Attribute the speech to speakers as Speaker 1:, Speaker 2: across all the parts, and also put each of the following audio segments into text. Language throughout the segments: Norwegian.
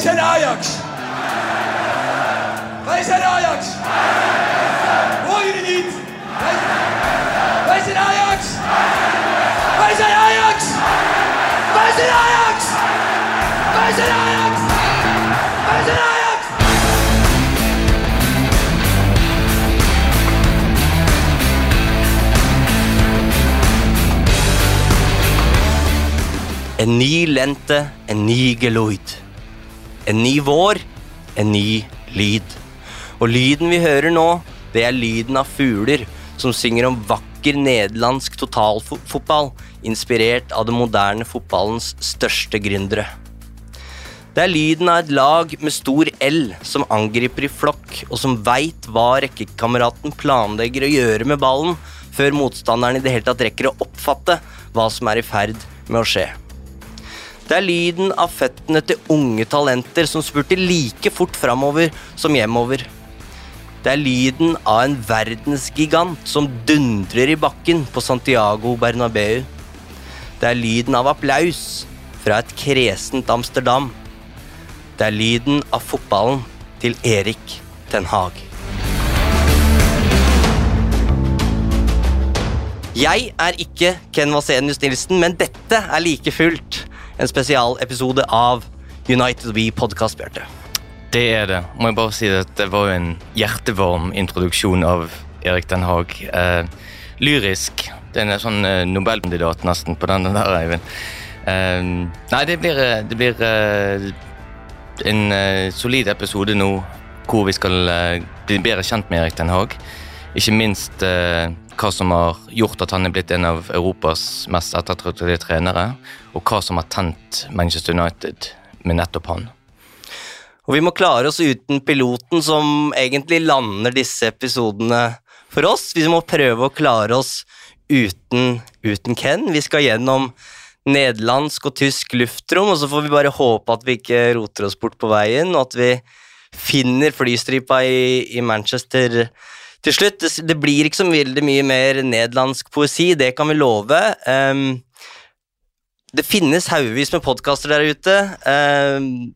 Speaker 1: Wij zijn Ajax. Wij zijn Ajax. Hoor jullie niet? Wij, zijn Ajax. Wij zijn Ajax. Wij zijn Ajax. Wij zijn Ajax. Wij zijn Ajax.
Speaker 2: En ny lente, en ny geluid. En ny vår, en ny lyd. Og lyden vi hører nå, det er lyden av fugler som synger om vakker nederlandsk totalfotball, inspirert av den moderne fotballens største gründere. Det er lyden av et lag med stor L som angriper i flokk, og som veit hva rekkekameraten planlegger å gjøre med ballen, før motstanderen i det hele tatt rekker å oppfatte hva som er i ferd med å skje. Det er lyden av føttene til unge talenter som spurter like fort framover som hjemover. Det er lyden av en verdensgigant som dundrer i bakken på Santiago Bernabeu. Det er lyden av applaus fra et kresent Amsterdam. Det er lyden av fotballen til Erik Ten Hag. Jeg er ikke Ken Vasenius Nilsen, men dette er like fullt en spesialepisode av United We Podcast, Bjarte.
Speaker 3: Det er det. Må jeg bare si at det var en hjertevarm introduksjon av Erik Den Haag. Eh, lyrisk. Det er en sånn eh, Nobelkandidat nesten på den der, Eivind. Eh, nei, det blir, eh, det blir eh, en eh, solid episode nå hvor vi skal bli bedre kjent med Erik Den Haag. Ikke minst hva som har gjort at han er blitt en av Europas mest ettertraktede trenere, og hva som har tent Manchester United med nettopp han.
Speaker 2: Og vi må klare oss uten piloten som egentlig lander disse episodene for oss. Vi må prøve å klare oss uten, uten Ken. Vi skal gjennom nederlandsk og tysk luftrom, og så får vi bare håpe at vi ikke roter oss bort på veien, og at vi finner flystripa i, i Manchester til slutt. Det, blir ikke så veldig mye mer nederlandsk poesi, det kan vi love. Um, det finnes haugevis med podkaster der ute. Um,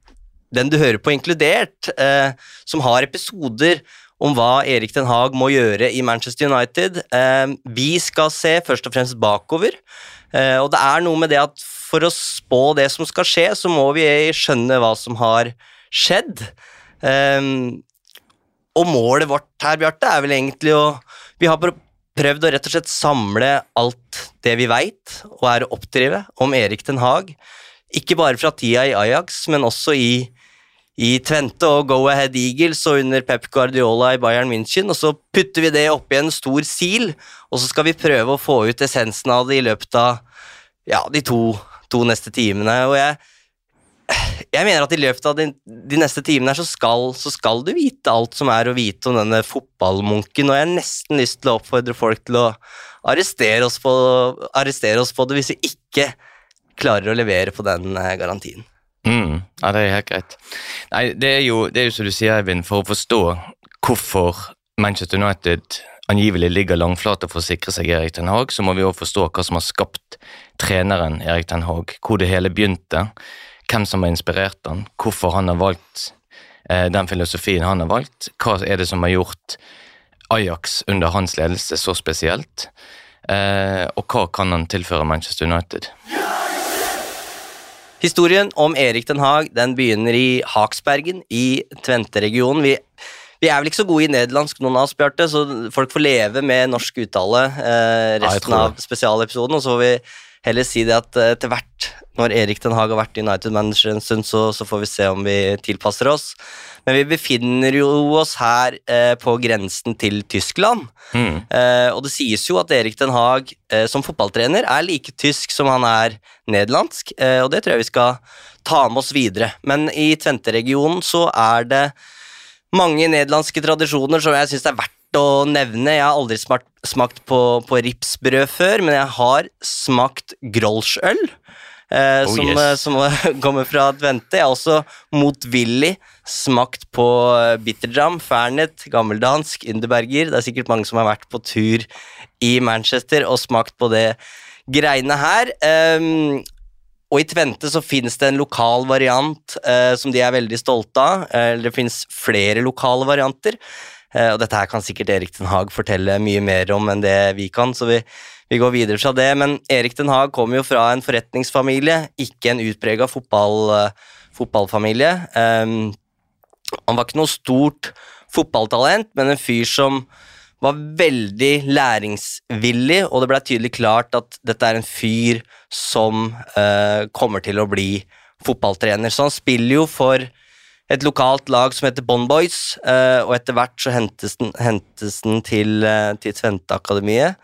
Speaker 2: den du hører på inkludert, uh, som har episoder om hva Erik Den Haag må gjøre i Manchester United. Um, vi skal se først og fremst bakover, uh, og det er noe med det at for å spå det som skal skje, så må vi skjønne hva som har skjedd. Og målet vårt her, Bjarte, er vel egentlig å Vi har prøvd å rett og slett samle alt det vi veit, og er å oppdrive om Erik Den Haag. Ikke bare fra tida i Ajax, men også i i Tvente og Go Ahead Eagles og under Pep Guardiola i Bayern München, og så putter vi det oppi en stor sil, og så skal vi prøve å få ut essensen av det i løpet av ja, de to, to neste timene. Og jeg, jeg mener at i løpet av de, de neste timene her så skal, så skal, du vite alt som er å vite om denne fotballmunken, og jeg har nesten lyst til å oppfordre folk til å arrestere oss på, arrestere oss på det hvis vi ikke klarer å levere på den garantien.
Speaker 3: Mm, ja, det er helt greit. Nei, det er jo, det er jo som du sier, Eivind, for å forstå hvorfor Manchester United angivelig ligger langflate for å sikre seg Erik Ten Haag, så må vi også forstå hva som har skapt treneren Erik Ten Haag, hvor det hele begynte, hvem som har inspirert han, hvorfor han har valgt eh, den filosofien han har valgt, hva er det som har gjort Ajax under hans ledelse så spesielt, eh, og hva kan han tilføre Manchester United?
Speaker 2: Historien om Erik den Haag den begynner i Haksbergen i Tvente-regionen. Vi, vi er vel ikke så gode i nederlandsk, noen av oss, Bjarte, så folk får leve med norsk uttale eh, resten
Speaker 3: ja,
Speaker 2: av spesialepisoden. Og så får vi heller si det at eh, etter hvert, når Erik den Haag har vært United-manager en stund, så, så får vi se om vi tilpasser oss. Men vi befinner jo oss her eh, på grensen til Tyskland.
Speaker 3: Mm.
Speaker 2: Eh, og det sies jo at Erik den Haag eh, som fotballtrener er like tysk som han er nederlandsk, eh, og det tror jeg vi skal ta med oss videre. Men i Tvente-regionen så er det mange nederlandske tradisjoner som jeg syns er verdt å nevne. Jeg har aldri smakt, smakt på, på ripsbrød før, men jeg har smakt grolsjøl. Eh,
Speaker 3: Oh,
Speaker 2: som,
Speaker 3: yes.
Speaker 2: eh, som kommer fra Tvente. Jeg har også motvillig smakt på Bitterdram, fernet, gammeldansk, Underberger. Det er sikkert mange som har vært på tur i Manchester og smakt på det greiene her. Um, og i Tvente så finnes det en lokal variant eh, som de er veldig stolte av. Eh, det finnes flere lokale varianter. Eh, og dette her kan sikkert Erik Den Haag fortelle mye mer om enn det vi kan, så vi, vi går videre fra det. Men Erik Den Haag kommer jo fra en forretningsfamilie, ikke en utprega fotball, eh, fotballfamilie. Um, han var ikke noe stort fotballtalent, men en fyr som var veldig læringsvillig, og det ble tydelig klart at dette er en fyr som uh, kommer til å bli fotballtrener. Så han spiller jo for et lokalt lag som heter Bond Boys, eh, og etter hvert så hentes den, hentes den til, eh, til Tvente-akademiet.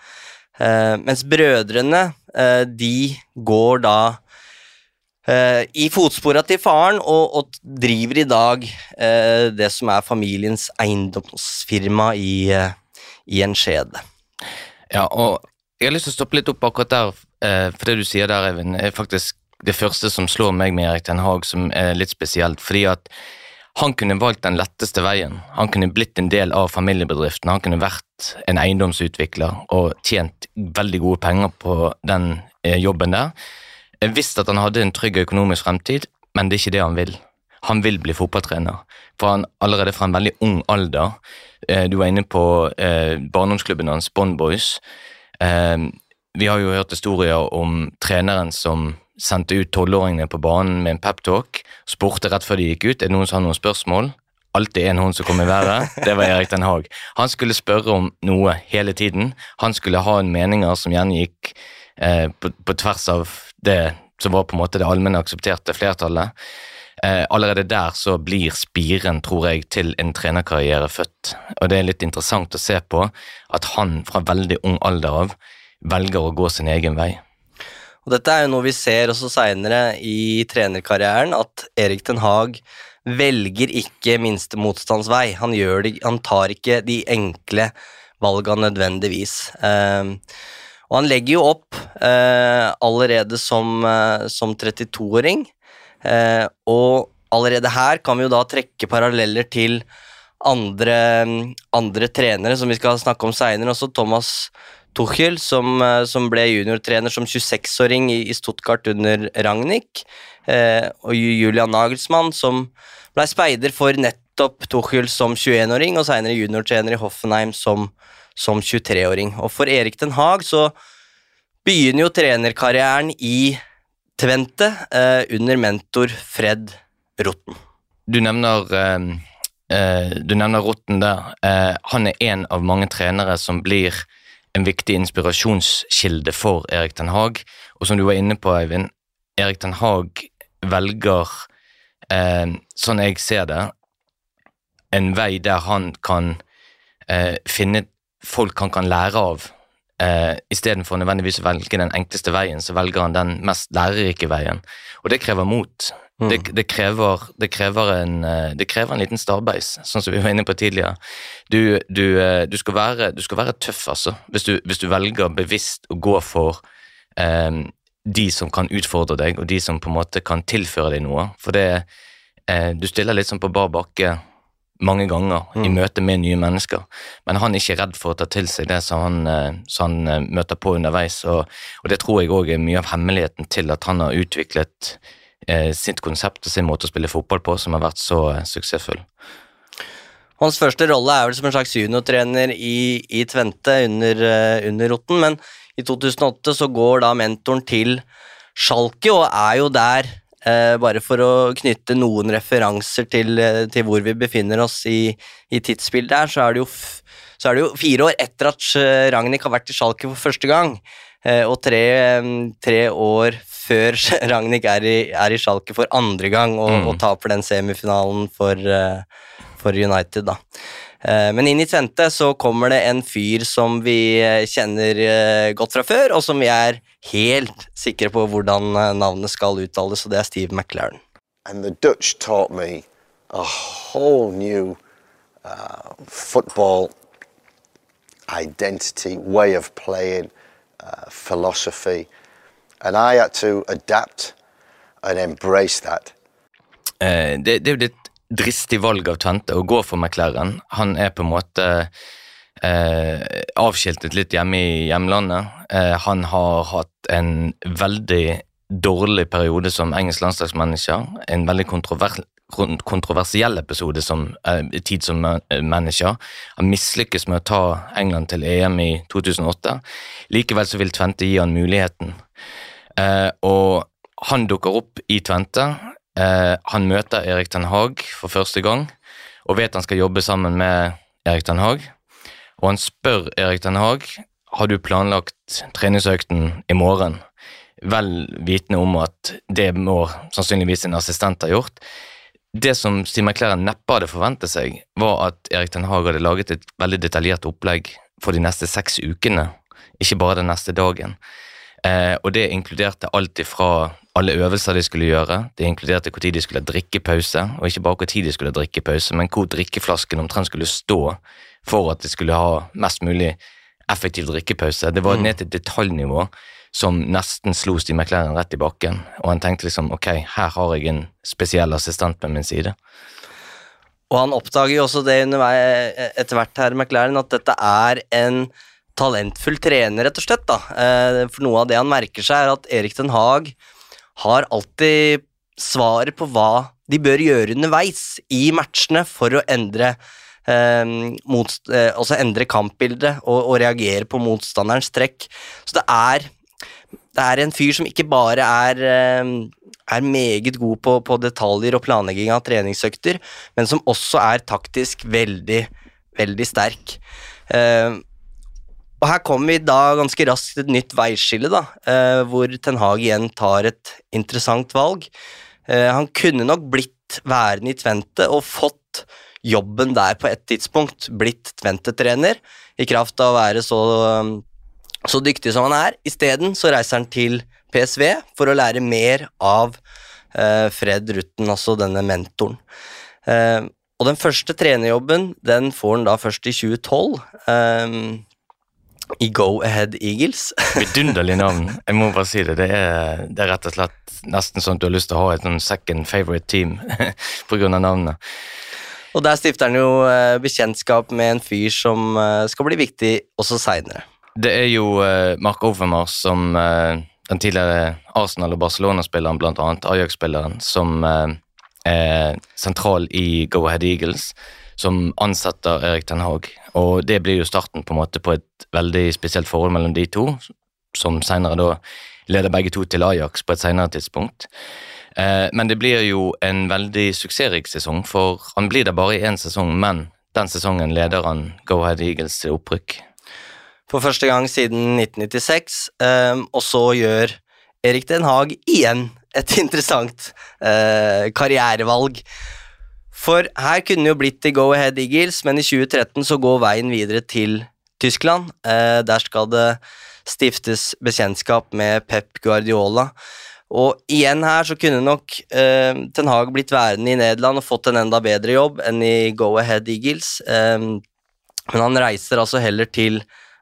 Speaker 2: Eh, mens brødrene, de går da i fotspora til faren og, og driver i dag det som er familiens eiendomsfirma i, i en skjede.
Speaker 3: Ja, og jeg har lyst til å stoppe litt opp akkurat der, for det du sier der, Eivind, er faktisk det første som slår meg med Erik Ten Hag som er litt spesielt, fordi at han kunne valgt den letteste veien. Han kunne blitt en del av familiebedriften, han kunne vært en eiendomsutvikler og tjent veldig gode penger på den eh, jobben der. Jeg visste at han hadde en trygg økonomisk fremtid, men det er ikke det han vil. Han vil bli fotballtrener, for han allerede fra en veldig ung alder eh, Du var inne på eh, barndomsklubben hans, Bond Boys. Vi har jo hørt historier om treneren som sendte ut tolvåringene på banen med en peptalk, spurte rett før de gikk ut er det noen som har noen spørsmål. Alltid en hund som kom i været. Det var Erik Den Haag. Han skulle spørre om noe hele tiden. Han skulle ha en meninger som gjerne gikk eh, på, på tvers av det som var på en måte det allmenne aksepterte flertallet. Eh, allerede der så blir spiren, tror jeg, til en trenerkarriere født. Og det er litt interessant å se på at han fra veldig ung alder av velger å gå sin egen vei.
Speaker 2: Og dette er jo noe vi ser også seinere i trenerkarrieren, at Erik Den Haag velger ikke minste motstands vei. Han, han tar ikke de enkle valgene nødvendigvis. Eh, og han legger jo opp eh, allerede som, eh, som 32-åring, eh, og allerede her kan vi jo da trekke paralleller til andre, andre trenere som vi skal snakke om seinere, også Thomas Tuchel, som, eh, som ble juniortrener som 26-åring i, i Stuttgart under Ragnhild, eh, og Julian Nagelsmann, som ble speider for nettopp Tuchel som 21-åring, og senere juniortrener i Hoffenheim som, som 23-åring. Og for Erik Den Haag så begynner jo trenerkarrieren i Tvente eh, under mentor Fred Rotten.
Speaker 3: Du nevner, eh, eh, du nevner Rotten der. Eh, han er en av mange trenere som blir en viktig inspirasjonskilde for Erik Den Haag. Og som du var inne på, Eivind, Erik Den Haag velger, eh, sånn jeg ser det, en vei der han kan eh, finne folk han kan lære av. Eh, Istedenfor nødvendigvis å velge den enkleste veien, så velger han den mest lærerike veien. Og det krever mot. Det, det, krever, det, krever en, eh, det krever en liten starbeis, sånn som vi var inne på tidligere. Du, du, eh, du, skal, være, du skal være tøff, altså. Hvis du, hvis du velger bevisst å gå for eh, de som kan utfordre deg, og de som på en måte kan tilføre deg noe. For det eh, Du stiller litt sånn på bar bakke mange ganger i møte med nye mennesker, men han er ikke redd for å ta til seg det som han, eh, han møter på underveis, og, og det tror jeg òg er mye av hemmeligheten til at han har utviklet sitt konsept og sin måte å spille fotball på, som har vært så eh, suksessfull.
Speaker 2: Hans første rolle er vel som en slags juniortrener i, i Tvente under, eh, under Rotten, men i 2008 så går da mentoren til Schalke og er jo der eh, bare for å knytte noen referanser til, eh, til hvor vi befinner oss i, i tidsbildet her, så er, det jo så er det jo fire år etter at eh, Ragnhild har vært i Schalke for første gang, eh, og tre, eh, tre år før Ragnhild er i, er i Schalke for andre gang og,
Speaker 3: Mm.
Speaker 2: og taper den semifinalen for, eh, for United, da. Eh, Men inn i Tvente så kommer det en fyr som vi eh, kjenner godt fra før, og som vi er helt sikre på hvordan navnet skal uttales, og det er Steve McLaren.
Speaker 4: And the Dutch taught me a whole new uh, football identity, way of playing, uh, philosophy. And I had to adapt and embrace that.
Speaker 3: Eh, det, det er jo et dristig valg av Tvente å gå for McLaren. Han er på en måte eh, avskiltet litt hjemme i hjemlandet. Eh, han har hatt en veldig dårlig periode som engelsk landslagsmanager. En veldig kontrover kontroversiell episode som eh, tid som ma- manager. Han mislykkes med å ta England til EM i 2008. Likevel så vil Tvente gi han muligheten. Eh, og han dukker opp i Tvente. Eh, han møter Erik Den Haag for første gang og vet han skal jobbe sammen med Erik Den Haag. Og han spør Erik Den Haag har du planlagt treningsøkten i morgen, vel vitende om at det må sannsynligvis en assistent ha gjort. Det som Steve McLaren neppe hadde forventet seg, var at Erik Den Haag hadde laget et veldig detaljert opplegg for de neste seks ukene, ikke bare den neste dagen. Eh, og det inkluderte alt ifra alle øvelser de skulle gjøre, det inkluderte når de skulle ha drikkepause, og ikke bare når de skulle ha drikkepause, men hvor drikkeflasken omtrent skulle stå for at de skulle ha mest mulig effektiv drikkepause. Det var
Speaker 2: Mm.
Speaker 3: ned til detaljnivå som nesten slo Steve McLaren rett i bakken, og han tenkte liksom ok, her har jeg en spesiell assistent med min side.
Speaker 2: Og han oppdager jo også det underveis etter hvert her, McLaren, at dette er en talentfull trener, rett og slett. da. Eh, For noe av det han merker seg, er at Erik Den Haag har alltid svaret på hva de bør gjøre underveis i matchene for å endre eh, mot, eh, altså endre kampbildet og, og reagere på motstanderens trekk. Så det er, det er en fyr som ikke bare er eh, er meget god på, på detaljer og planlegging av treningsøkter, men som også er taktisk veldig, veldig sterk. Eh, og her kommer vi da ganske raskt til et nytt veiskille, da, eh, hvor Ten Hag igjen tar et interessant valg. Eh, han kunne nok blitt værende i Tvente og fått jobben der på et tidspunkt, blitt Tvente-trener, i kraft av å være så, så dyktig som han er. Isteden så reiser han til PSV for å lære mer av eh, Fred Rutten, altså denne mentoren. Og den første trenerjobben den får han da først i 2012. eh, i Go Ahead Eagles.
Speaker 3: Vidunderlig navn. Jeg må bare si det. Det er, det er rett og slett nesten sånn at du har lyst til å ha et sånn second favorite team av navnet.
Speaker 2: Og der stifter han jo eh, bekjentskap med en fyr som eh, skal bli viktig også seinere.
Speaker 3: Det er jo eh, Mark Overmars som den tidligere Arsenal- og Barcelona-spilleren, annet Ajax-spilleren, som er sentral i Go Ahead Eagles, som ansetter Erik Ten Hag. Og det blir jo starten på en måte på et veldig spesielt forhold mellom de to, som senere da leder begge to til Ajax på et senere tidspunkt. Eh, men det blir jo en veldig suksessrik sesong, for han blir der bare i én sesong, men den sesongen leder han Go Ahead Eagles til opprykk.
Speaker 2: For første gang siden 1996, eh, og så gjør Erik Den Haag igjen et interessant eh, karrierevalg. For her kunne det jo blitt til Go Ahead Eagles, men i 2013 så går veien videre til Tyskland. Eh, der skal det stiftes bekjentskap med Pep Guardiola. Og igjen her så kunne nok eh, Ten Hag blitt værende i Nederland og fått en enda bedre jobb enn i Go Ahead Eagles. Eh, men han reiser altså heller til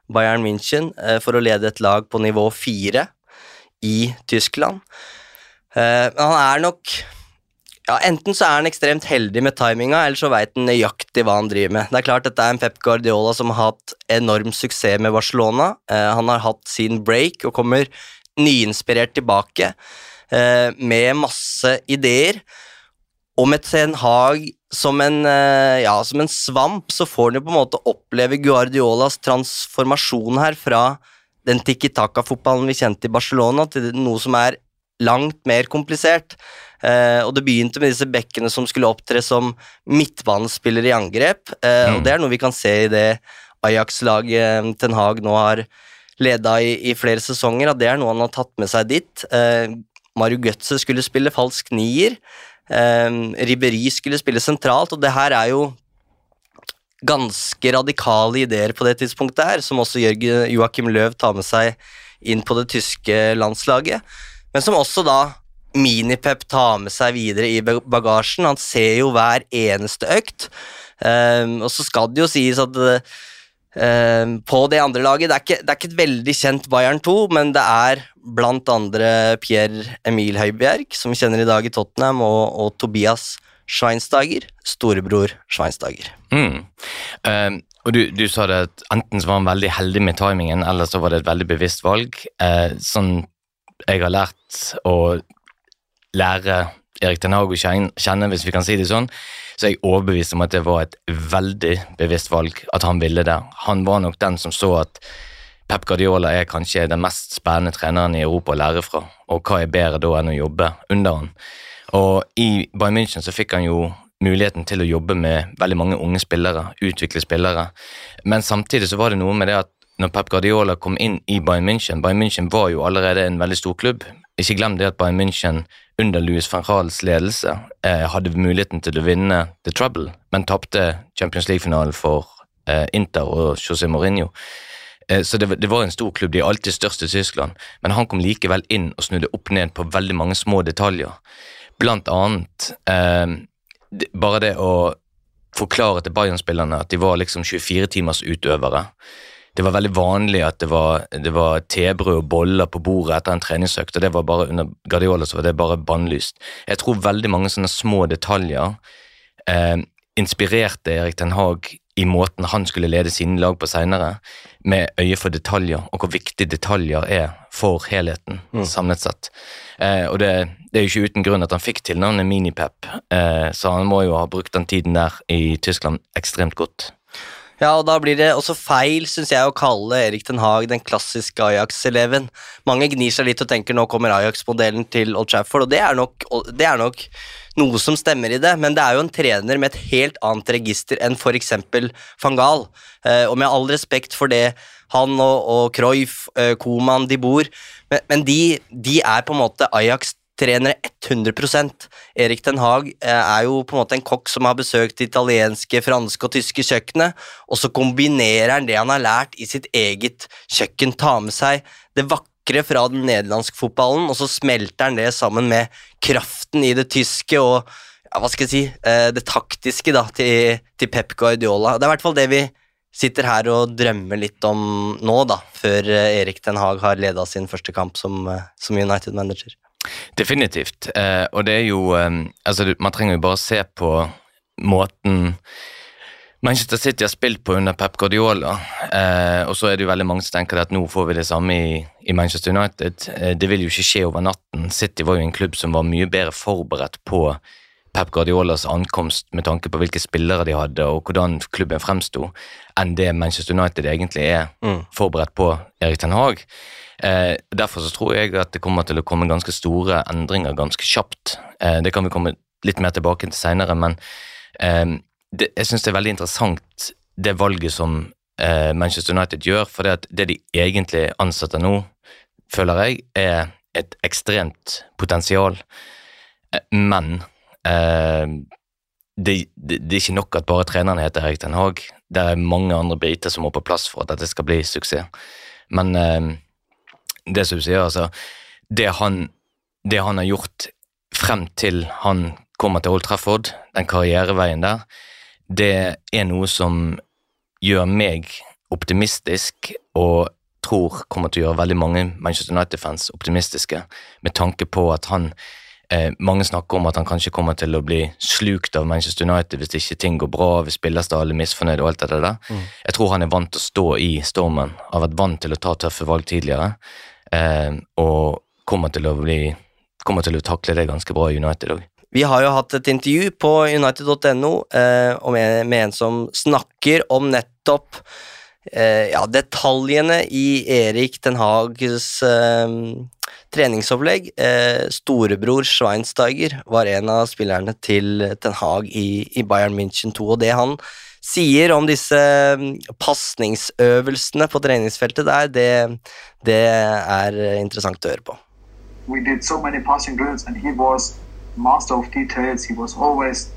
Speaker 2: Bayern München eh, for å lede et lag på nivå fire i Tyskland. Eh, men han er nok ja, Enten så er han ekstremt heldig med timinga, eller så veit han nøyaktig hva han driver med. Det er klart Dette er en Pep Guardiola som har hatt enorm suksess med Barcelona. Eh, han har hatt sin break og kommer nyinspirert tilbake eh, med masse ideer. Og med Ten Hag som en, eh, ja, som en svamp, så får han jo på en måte oppleve Guardiolas transformasjon her fra den tikki-taka-fotballen vi kjente i Barcelona, til noe som er langt mer komplisert. Eh, og det begynte med disse bekkene som skulle opptre som midtbanespillere i angrep, eh, og det er noe vi kan se i det Ajax-laget Ten Hag nå har leda i, i, flere sesonger, at det er noe han har tatt med seg dit. Eh, Mario Götze skulle spille falsk nier. Eh, Ribberi skulle spille sentralt, og det her er jo ganske radikale ideer på det tidspunktet her, som også Jørgen Joakim Løv tar med seg inn på det tyske landslaget, men som også da Minipep tar med seg videre i bagasjen. Han ser jo hver eneste økt, um, og så skal det jo sies at um, på det andre laget det er, ikke, det er, ikke, et veldig kjent Bayern 2, men det er blant andre Pierre Emil Høibjerg, som vi kjenner i dag i Tottenham, og, og Tobias Schweinsteiger, storebror Schweinsteiger.
Speaker 3: Mm. Um. og du, du, sa det at enten så var han veldig heldig med timingen, eller så var det et veldig bevisst valg. Uh, sånn jeg har lært å lære Erik Den Hag å kjenne, hvis vi kan si det sånn, så er jeg overbevist om at det var et veldig bevisst valg at han ville det. Han var nok den som så at Pep Guardiola er kanskje den mest spennende treneren i Europa å lære fra, og hva er bedre da enn å jobbe under han? Og i Bayern München så fikk han jo muligheten til å jobbe med veldig mange unge spillere, utvikle spillere, men samtidig så var det noe med det at når Pep Guardiola kom inn i Bayern München Bayern München var jo allerede en veldig stor klubb. Ikke glem det at Bayern München under Louis van Gaals ledelse eh, hadde muligheten til å vinne The Trouble, men tapte Champions League-finalen for eh, Inter og José Mourinho. Eh, så det, det, var en stor klubb, de er alltid størst i Tyskland, men han kom likevel inn og snudde opp ned på veldig mange små detaljer. Blant annet eh, bare det å forklare til Bayern-spillerne at de var liksom 24 timers utøvere. Det var veldig vanlig at det var, det var tebrød og boller på bordet etter en treningsøkt, og det var bare under Guardiola så var det bare bannlyst. Jeg tror veldig mange sånne små detaljer eh, inspirerte Erik Den Haag i måten han skulle lede sine lag på seinere, med øye for detaljer, og hvor viktig detaljer er for helheten mm. samlet sett. Eh, og det, det, er jo ikke uten grunn at han fikk tilnavnet Minipep, eh, så han må jo ha brukt den tiden der i Tyskland ekstremt godt.
Speaker 2: Ja, og da blir det også feil, syns jeg, å kalle Erik Den Haag den klassiske Ajax-eleven. Mange gnir seg litt og tenker nå kommer Ajax-modellen til Old Trafford, og det er, nok, det er nok noe som stemmer i det, men det er jo en trener med et helt annet register enn f.eks. van Gaal. Eh, og med all respekt for det han og, og Cruyff, eh, Koman, de bor, men, men de, de, er på en måte Ajax trenere 100% Erik Den Haag eh, er jo på en måte en kokk som har besøkt det italienske, franske og tyske kjøkkenet, og så kombinerer han det han har lært i sitt eget kjøkken, tar med seg det vakre fra den nederlandske fotballen, og så smelter han det sammen med kraften i det tyske og ja, hva skal jeg si, eh, det taktiske da, til, til Pep Guardiola. Det er i hvert fall det vi sitter her og drømmer litt om nå, da, før eh, Erik Den Haag har leda sin første kamp som, som United-manager.
Speaker 3: Definitivt. Eh, og det er jo eh, Altså, man trenger jo bare se på måten Manchester City har spilt på under Pep Guardiola, eh, og så er det jo veldig mange som tenker at nå får vi det samme i, i Manchester United. Eh, det vil jo ikke skje over natten. City var jo en klubb som var mye bedre forberedt på Pep Guardiolas ankomst med tanke på hvilke spillere de hadde og hvordan klubben fremsto, enn det Manchester United egentlig er mm. forberedt på Erik Ten Hag. Eh, derfor så tror jeg at det kommer til å komme ganske store endringer ganske kjapt. Eh, det kan vi komme litt mer tilbake til seinere, men eh, det, jeg syns det er veldig interessant det valget som eh, Manchester United gjør, for det, at det de egentlig ansetter nå, føler jeg, er et ekstremt potensial. Eh, men eh, det, det, det, er ikke nok at bare treneren heter Erik Den Haag. Det er mange andre biter som må på plass for at dette skal bli suksess. Men det som du sier, altså det han, det han har gjort frem til han kommer til Old Trafford, den karriereveien der, det er noe som gjør meg optimistisk, og tror kommer til å gjøre veldig mange Manchester United-fans optimistiske, med tanke på at han eh, Mange snakker om at han kanskje kommer til å bli slukt av Manchester United hvis ikke ting går bra, hvis spillerstallen er misfornøyd og alt det der. Mm. Jeg tror han er vant til å stå i stormen, har vært vant til å ta tøffe valg tidligere eh, og kommer til å bli kommer til å takle det ganske bra i United òg.
Speaker 2: Vi har jo hatt et intervju på united.no eh, med, med, en som snakker om nettopp ja, detaljene i Erik Den Hags eh, treningsopplegg. Eh, storebror Schweinsteiger var en av spillerne til Ten Hag i, Bayern München 2, og det han sier om disse pasningsøvelsene på treningsfeltet der, det, det er interessant å høre på.
Speaker 5: we did so many passing drills and he was master of details he was always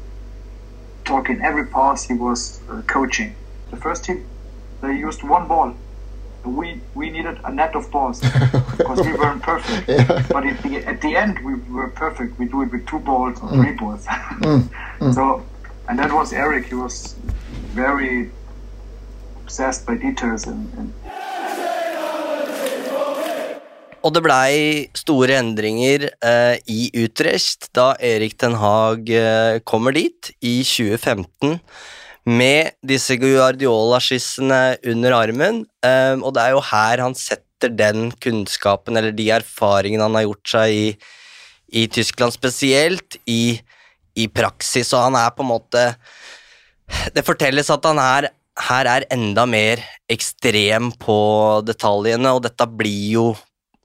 Speaker 5: talking every pass he was coaching the first team they used one ball. We we needed a net of balls because we weren't perfect. But at the, at the end we were perfect. We do it with two balls or three balls. So and that was eric. He was very obsessed by details and, and
Speaker 2: Og det blei store endringer eh, i Utrecht da Erik Den Haag eh, kommer dit i 2015 med disse Guardiola-skissene under armen, eh, og det er jo her han setter den kunnskapen eller de erfaringene han har gjort seg i, i Tyskland spesielt, i, i praksis, og han er på en måte Det fortelles at han er her er enda mer ekstrem på detaljene, og dette blir jo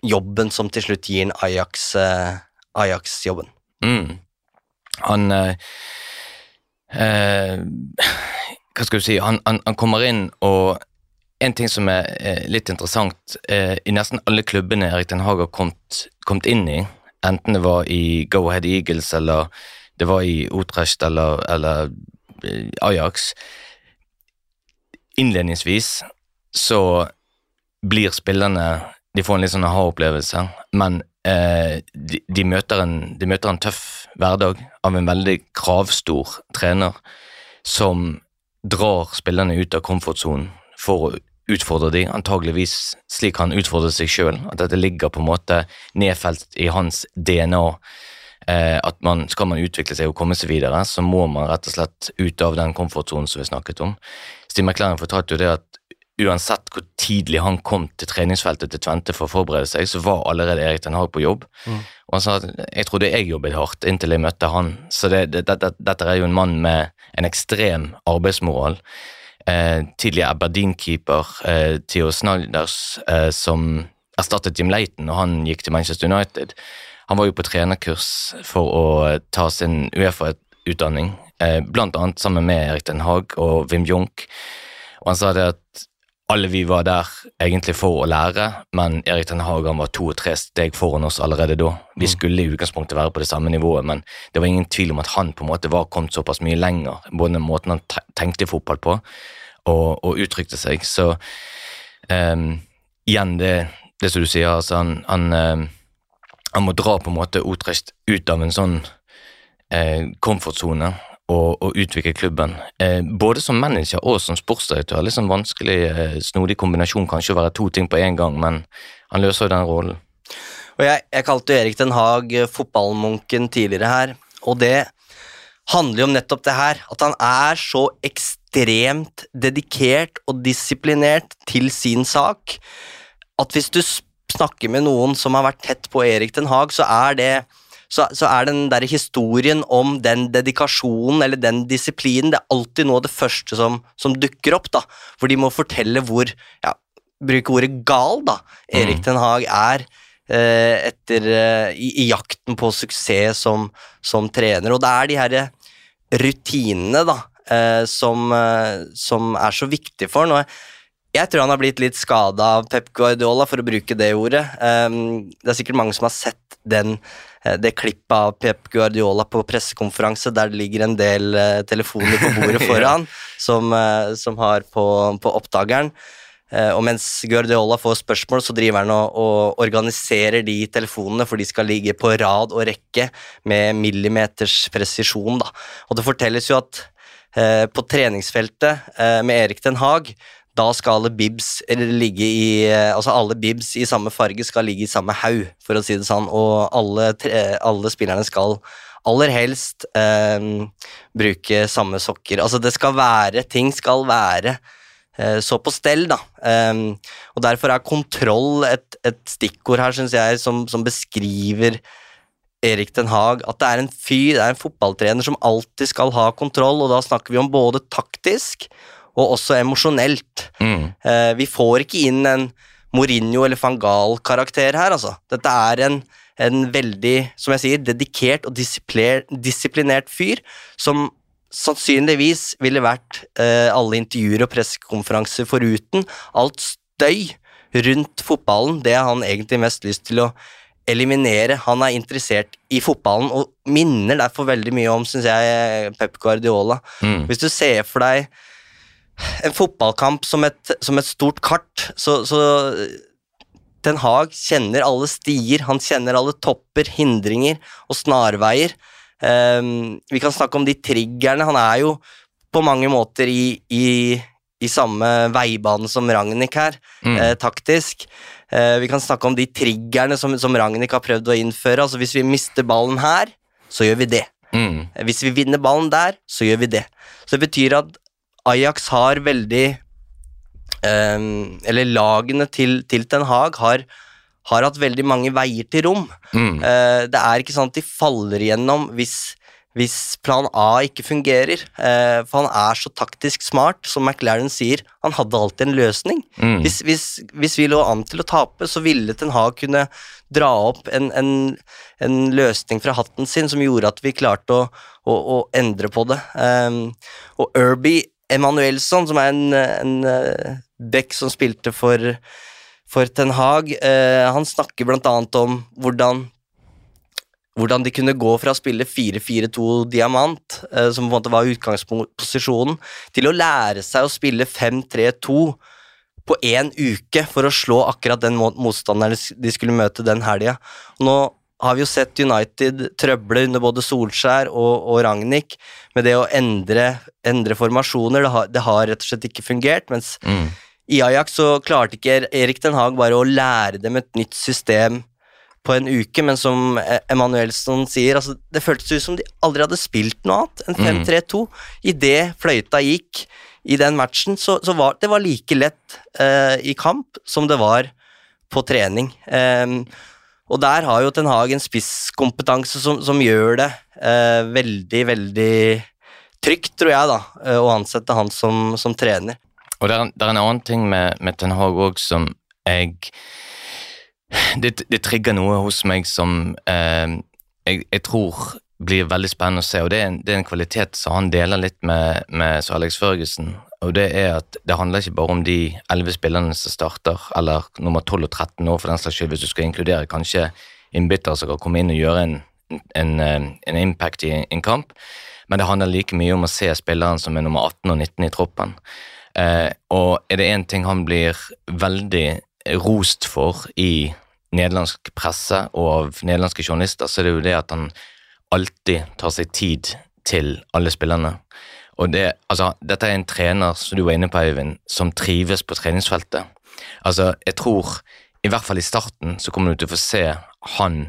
Speaker 2: jobben som til slutt gir en Ajax-jobben. Ajax-jobben.
Speaker 3: Mm. Han eh, eh, Hva skal du si? Han, han, han, kommer inn, og en ting som er eh, litt interessant eh, I nesten alle klubbene Erik Den Haag har kommet, kommet, inn i, enten det var i Go Ahead Eagles eller det var i Utrecht eller, eller eh, Ajax Innledningsvis så blir spillerne de får en litt sånn aha-opplevelse, men eh, de, møter en, de, møter en, tøff hverdag av en veldig kravstor trener som drar spillerne ut av komfortsonen for å utfordre dem, antageligvis slik han utfordrer seg sjøl, at dette ligger på en måte nedfelt i hans DNA. Eh, at man, Skal man utvikle seg og komme seg videre, så må man rett og slett ut av den komfortsonen som vi snakket om. Stine McLaren fortalte jo det at uansett hvor tidlig han kom til treningsfeltet til Tvente for å forberede seg, så var allerede Erik Den Haag på jobb. Mm. Og han sa at jeg trodde jeg jobbet hardt inntil jeg møtte han. Så det, det, det, dette er jo en mann med en ekstrem arbeidsmoral. Eh, tidligere Aberdeen-keeper eh, Theo Snalders, eh, som erstattet Jim Leighton og han gikk til Manchester United. Han var jo på trenerkurs for å ta sin Uefa-utdanning, eh, blant annet sammen med Erik Den Haag og Wim Junk. Og han sa det at alle vi var der egentlig for å lære, men Erik Den Hagan var to og tre steg foran oss allerede da. Vi mm. skulle i utgangspunktet være på det samme nivået, men det var ingen tvil om at han på en måte var kommet såpass mye lenger, både måten han tenkte fotball på og, og uttrykte seg. Så um, igjen, det, det som du sier, altså han, han, um, han må dra på en måte Utrecht ut av en sånn uh, komfortsone å, å utvikle klubben. Eh, både som manager og som sportsdirektør. Litt sånn vanskelig, eh, snodig kombinasjon kanskje å være to ting på én gang, men han løser jo den rollen.
Speaker 2: Og jeg, jeg kalte Erik Den Haag eh, fotballmunken tidligere her, og det handler jo om nettopp det her. At han er så ekstremt dedikert og disiplinert til sin sak at hvis du snakker med noen som har vært tett på Erik Den Haag, så er det så, så, er den der historien om den dedikasjonen eller den disiplinen det er alltid noe av det første som, som dukker opp. da, For de må fortelle hvor ja, Bruke ordet gal, da. Erik mm. Den Haag er eh, etter eh, i, i, jakten på suksess som, som, trener. Og det er de her rutinene da, eh, som, eh, som, er så viktige for ham. Jeg tror han har blitt litt skada av Pep Guardiola, for å bruke det ordet. Um, det er sikkert mange som har sett den Eh, det klippet av Pep Guardiola på pressekonferanse der det ligger en del uh, telefoner på bordet foran som, uh, som, har på, på oppdageren. Og mens Guardiola får spørsmål, så driver han og, og, organiserer de telefonene, for de skal ligge på rad og rekke med millimeters presisjon. Da. Og det fortelles jo at på treningsfeltet med Erik Den Haag da skal alle bibs ligge i Altså alle bibs i samme farge skal ligge i samme haug, for å si det sånn, og alle, alle spillerne skal aller helst eh, bruke samme sokker. Altså det skal være Ting skal være eh, så på stell, da. Eh, og derfor er kontroll et, et stikkord her, syns jeg, som, som beskriver Erik Den Haag, at det er en fyr, det er en fotballtrener som alltid skal ha kontroll, og da snakker vi om både taktisk og også emosjonelt.
Speaker 3: Mm.
Speaker 2: Eh, vi får ikke inn en Mourinho eller van Gaal-karakter her, altså. Dette er en, en veldig, som jeg sier, dedikert og disiplinert fyr som sannsynligvis ville vært eh, alle intervjuer og pressekonferanser foruten. Alt støy rundt fotballen, det har han egentlig mest lyst til å eliminere. Han er interessert i fotballen og minner derfor veldig mye om, syns jeg, Pep Guardiola.
Speaker 3: Mm.
Speaker 2: Hvis du ser for deg en fotballkamp som et, som et stort kart, så, så Ten Hag kjenner alle stier, han kjenner alle topper, hindringer og snarveier. Um, vi kan snakke om de triggerne. Han er jo på mange måter i, i, i samme veibane som Ragnhild her,
Speaker 3: Mm.
Speaker 2: eh, taktisk. Eh, vi kan snakke om de triggerne som, som Ragnhild har prøvd å innføre. Altså Hvis vi mister ballen her, så gjør vi det.
Speaker 3: Mm.
Speaker 2: Hvis vi vinner ballen der, så gjør vi det. Så det betyr at Ajax har veldig um, Eller lagene til, til Ten Hag har, har hatt veldig mange veier til rom.
Speaker 3: Mm.
Speaker 2: Uh, det er ikke sånn at de faller igjennom hvis, hvis plan A ikke fungerer. Uh, for han er så taktisk smart, som McLaren sier. Han hadde alltid en løsning.
Speaker 3: Mm.
Speaker 2: Hvis, hvis, hvis vi lå an til å tape, så ville Ten Hag kunne dra opp en, en, en løsning fra hatten sin som gjorde at vi klarte å, å, å endre på det. Um, og Irby Emanuelsson, som er en, en uh, back som spilte for, for Ten Hag, eh, han snakker annet om hvordan hvordan de kunne gå fra å spille 4-4-2 diamant, eh, som på en måte var utgangsposisjonen, til å lære seg å spille 5-3-2 på én uke for å slå akkurat den motstanderen de de skulle møte den helga. Nå har vi jo sett United trøble under både Solskjær og, og Ragnhild med det å endre, endre formasjoner. Det har, det har rett og slett ikke fungert. mens
Speaker 3: Mm.
Speaker 2: i Ajax så klarte ikke Erik Den Haag bare å lære dem et nytt system på en uke, men som Emanuelsen Emanuelsson sier, altså, det føltes ut som de aldri hadde spilt noe annet enn
Speaker 3: Mm.
Speaker 2: 5-3-2. Idet fløyta gikk i den matchen, så, så var det var like lett uh, i kamp som det var på trening. Ehm, og der har jo Ten Hag en spisskompetanse som, som gjør det eh, veldig, veldig trygt, tror jeg, da, eh, å ansette han som, som trener.
Speaker 3: Og det er, det er en annen ting med, med Ten Hag òg som jeg det, det trigger noe hos meg som eh, jeg, jeg tror blir veldig spennende å se, og det er en, det er en kvalitet som han deler litt med, med Sir Alex Ferguson. Og det er at det handler ikke bare om de elleve spillerne som starter, eller nummer 12 og 13 nå, for den slags skyld, hvis du skal inkludere kanskje innbyttere som kan komme inn og gjøre en, en, eh, en impact i en kamp. Men det handler like mye om å se spilleren som er nummer 18 og 19 i troppen. Eh, og er det én ting han blir veldig rost for i nederlandsk presse og av nederlandske journalister, så er det jo det at han alltid tar seg tid til alle spillerne. Og det, altså, dette er en trener, som du var inne på, Øyvind, som trives på treningsfeltet. Altså, jeg tror, i hvert fall i starten, så kommer du til å få se han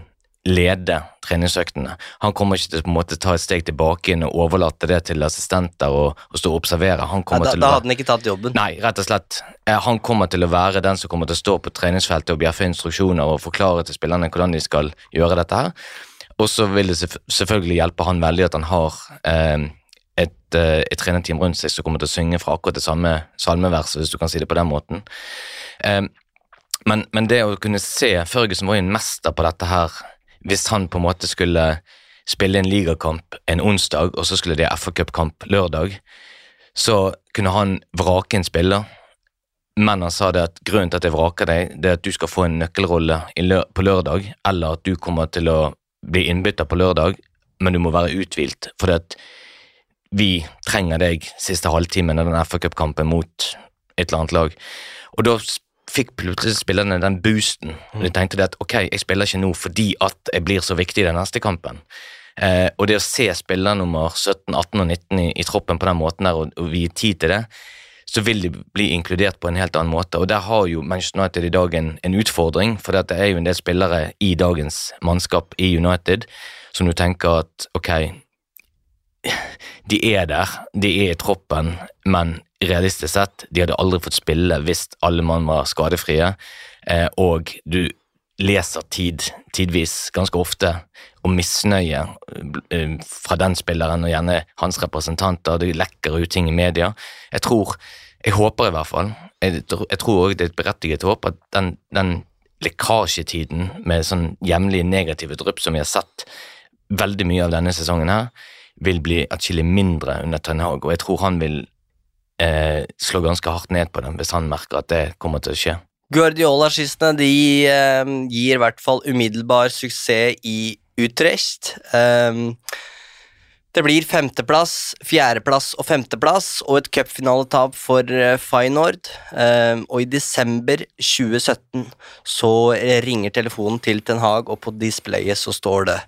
Speaker 3: lede treningsøktene. Han kommer ikke til å på en måte ta et steg tilbake inn og overlate det til assistenter og, og stå og observere. Han
Speaker 2: Ja, da,
Speaker 3: til
Speaker 2: da hadde han ikke tatt jobben.
Speaker 3: Nei, rett og slett. Eh, Han kommer til å være den som kommer til å stå på treningsfeltet og bjeffe instruksjoner og forklare til spillerne hvordan de skal gjøre dette her. Og så vil det selvfølgelig hjelpe han veldig at han har eh, et, eh, et trenerteam rundt seg som kommer til å synge fra akkurat det samme salmeverset, hvis du kan si det på den måten. Eh, men, men det å kunne se Førgesen var jo en mester på dette her. Hvis han på en måte skulle spille en ligakamp en onsdag, og så skulle det FA-cupkamp lørdag, så kunne han vrake en spiller. Men han sa det at grunnen til at jeg vraker deg, det er at du skal få en nøkkelrolle på lørdag, eller at du kommer til å bli innbytter på lørdag, men du må være uthvilt. For det at vi trenger deg siste halvtimen av den FA-cupkampen mot et eller annet lag. Og da fikk plutselig spillerne den boosten. Mm. de tenkte at ok, jeg spiller ikke nå fordi at jeg blir så viktig i den neste kampen. Eh, og det å se spiller nummer 17, 18 og 19 i, i troppen på den måten der, og, og vie tid til det, så vil de bli inkludert på en helt annen måte. Og der har jo Manchester United i dag en, en utfordring, for det er jo en del spillere i dagens mannskap i United som du tenker at ok, de er der, de er i troppen, men realistisk sett, de hadde aldri fått spille hvis alle mann var skadefrie, eh, og du leser tid, tidvis ganske ofte om misnøye eh, fra den spilleren og gjerne hans representanter. Det lekker ut ting i media. Jeg tror, jeg håper i hvert fall, jeg, jeg tror også det er et berettiget håp at den, den lekkasjetiden med sånn hjemlige negative drypp som vi har sett veldig mye av denne sesongen her, vil bli atskillig mindre under Ten Hag, og jeg tror han vil eh, slå ganske hardt ned på dem hvis han merker at det kommer til å skje.
Speaker 2: Guardiola-skissene de eh, gir i hvert fall umiddelbar suksess i Utrecht. Um, det blir femteplass, fjerdeplass og femteplass og et cupfinaletap for eh, Feyenoord. Um, og i desember 2017 så ringer telefonen til Ten Hag, og på displayet så står det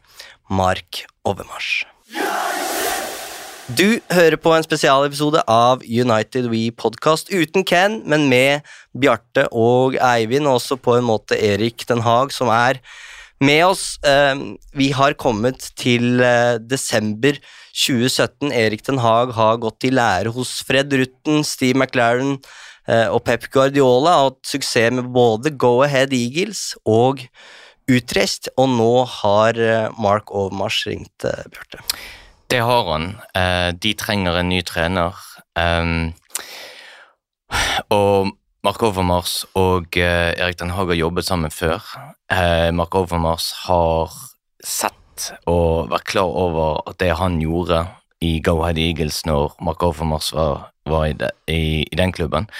Speaker 2: Mark Overmars. Du hører på en spesialepisode av United We Podcast uten Ken, men med Bjarte og Eivind, og også på en måte Erik Den Haag, som er med oss. Eh, Vi har kommet til eh, desember 2017. Erik Den Haag har gått i lære hos Fred Rutten, Steve McLaren eh, og Pep Guardiola, og hatt suksess med både Go Ahead Eagles og Utrecht, og nå har Mark Overmars ringt Bjarte.
Speaker 3: Det har han. Eh, de trenger en ny trener. Og Mark Overmars og eh, Erik Den Haag har jobbet sammen før. Eh, Mark Overmars har sett og vært klar over at det han gjorde i Go Ahead Eagles når Mark Overmars var, var i, de, i, i den klubben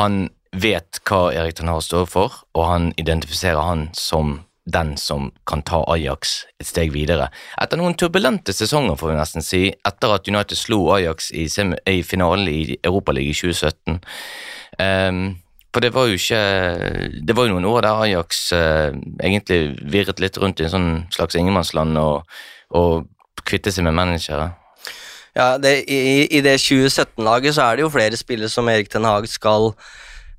Speaker 3: Han vet hva Erik Den Haag står for, og han identifiserer han som den som kan ta Ajax et steg videre. Etter noen turbulente sesonger, får vi nesten si, etter at United slo Ajax i, i finalen i Europaligaen i 2017. Um, for det var jo ikke Det var jo noen år der Ajax eh, egentlig virret litt rundt i en sånn slags ingenmannsland og, og kvittet seg med managere.
Speaker 2: Ja, det, i, I det 2017-laget så er det jo flere spillere som Erik Ten Hag skal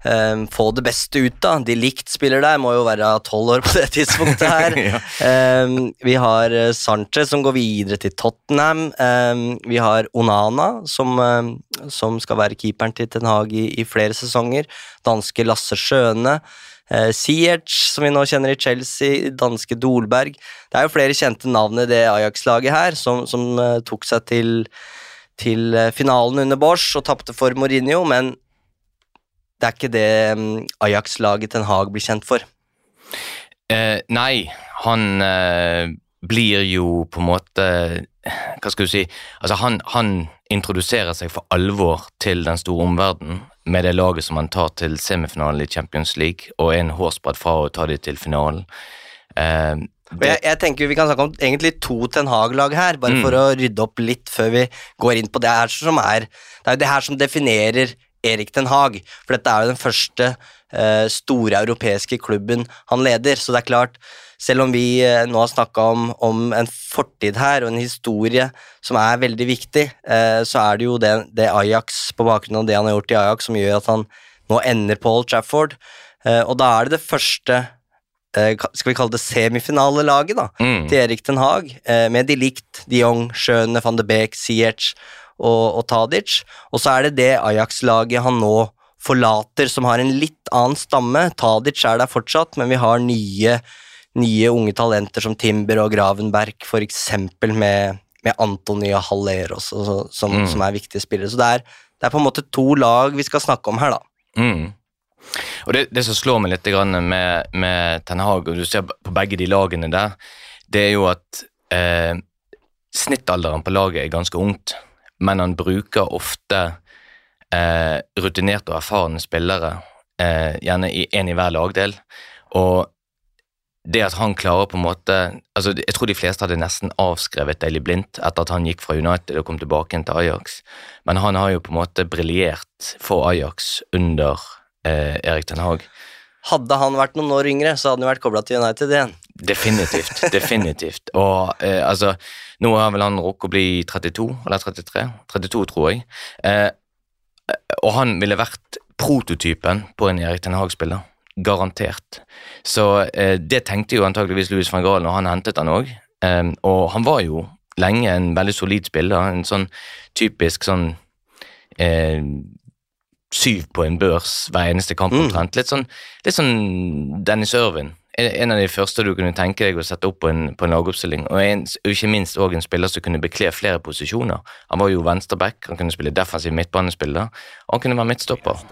Speaker 2: eh, få det beste ut av. De likt spiller der, må jo være tolv år på det tidspunktet her.
Speaker 3: Ja.
Speaker 2: um, vi har eh, Sanchez som går videre til Tottenham. Um, vi har Onana som, eh, som skal være keeperen til Ten Hag i, i flere sesonger. Danske Lasse Sjøne. Uh, Ziyech, som vi nå kjenner i Chelsea, danske Dolberg. Det er jo flere kjente navn i det Ajax-laget her, som, som eh, tok seg til, til eh, finalen under Bosch og tapte for Mourinho, men det er ikke det mm, Ajax-laget Ten Hag blir kjent for.
Speaker 3: Eh, nei, han eh, blir jo på en måte Hva skal du si Altså, han, han introduserer seg for alvor til den store omverdenen med det laget som han tar til semifinalen i Champions League, og er en hårsbredd fra å ta dem til finalen. Eh,
Speaker 2: det... jeg, jeg tenker Vi kan snakke om egentlig to Ten Hag-lag her, bare
Speaker 3: Mm.
Speaker 2: for å rydde opp litt før vi går inn på det her som er Det er jo det her som definerer Erik Den Haag. for dette er jo den første eh, store europeiske klubben han leder, så det er klart selv om vi eh, nå har snakka om, om en fortid her og en historie som er veldig viktig, eh, så er det jo det, det Ajax, på bakgrunn av det han har gjort i Ajax, som gjør at han nå ender på Old Trafford. Eh, og da er det det første eh, skal vi kalle det semifinalelaget da,
Speaker 3: Mm.
Speaker 2: til Erik Den Haag, eh, med de likt de Jong, Schøne, van de Beek, Ziyech og, og Tadic. Og så er det det Ajax-laget han nå forlater, som har en litt annen stamme. Tadic er der fortsatt, men vi har nye, nye unge talenter som Timber og Gravenberg, eksempel med, med Antony og Haller også, så, som,
Speaker 3: Mm.
Speaker 2: som er viktige spillere. Så det er, det er på en måte to lag vi skal snakke om her, da.
Speaker 3: Mm. Og det, det som slår meg litt grann med, med Ten Hag, og du ser på begge de lagene der, det er jo at eh, snittalderen på laget er ganske ungt, men han bruker ofte eh, rutinerte og erfarne spillere, eh, gjerne i en i hver lagdel. Og det at han klarer på en måte altså Jeg tror de fleste hadde nesten avskrevet Daily Blindt etter at han gikk fra United og kom tilbake til Ajax, men han har jo på en måte briljert for Ajax under eh, Erik Ten Hag.
Speaker 2: Hadde han vært noen år yngre, så hadde han jo vært kobla til United igjen.
Speaker 3: Definitivt. definitivt. Og eh, altså, nå har vel han rukket å bli 32, eller 33? 32, tror jeg. Eh, og han ville vært prototypen på en Erik Ten Hag-spiller. Garantert. Så eh, det tenkte jo antageligvis Louis van Gaal når han hentet han òg. Eh, og han var jo lenge en veldig solid spiller. En sånn typisk sånn eh, syv på en børs hver eneste kamp
Speaker 2: Mm.
Speaker 3: omtrent. Litt sånn, litt sånn Dennis Irvin, en av de første du kunne tenke deg å sette opp på en, på en lagoppstilling. Og, en, ikke minst også en spiller som kunne bekle flere posisjoner. Han var jo venstreback, han kunne spille defensiv midtbanespiller, og han kunne være midtstopper.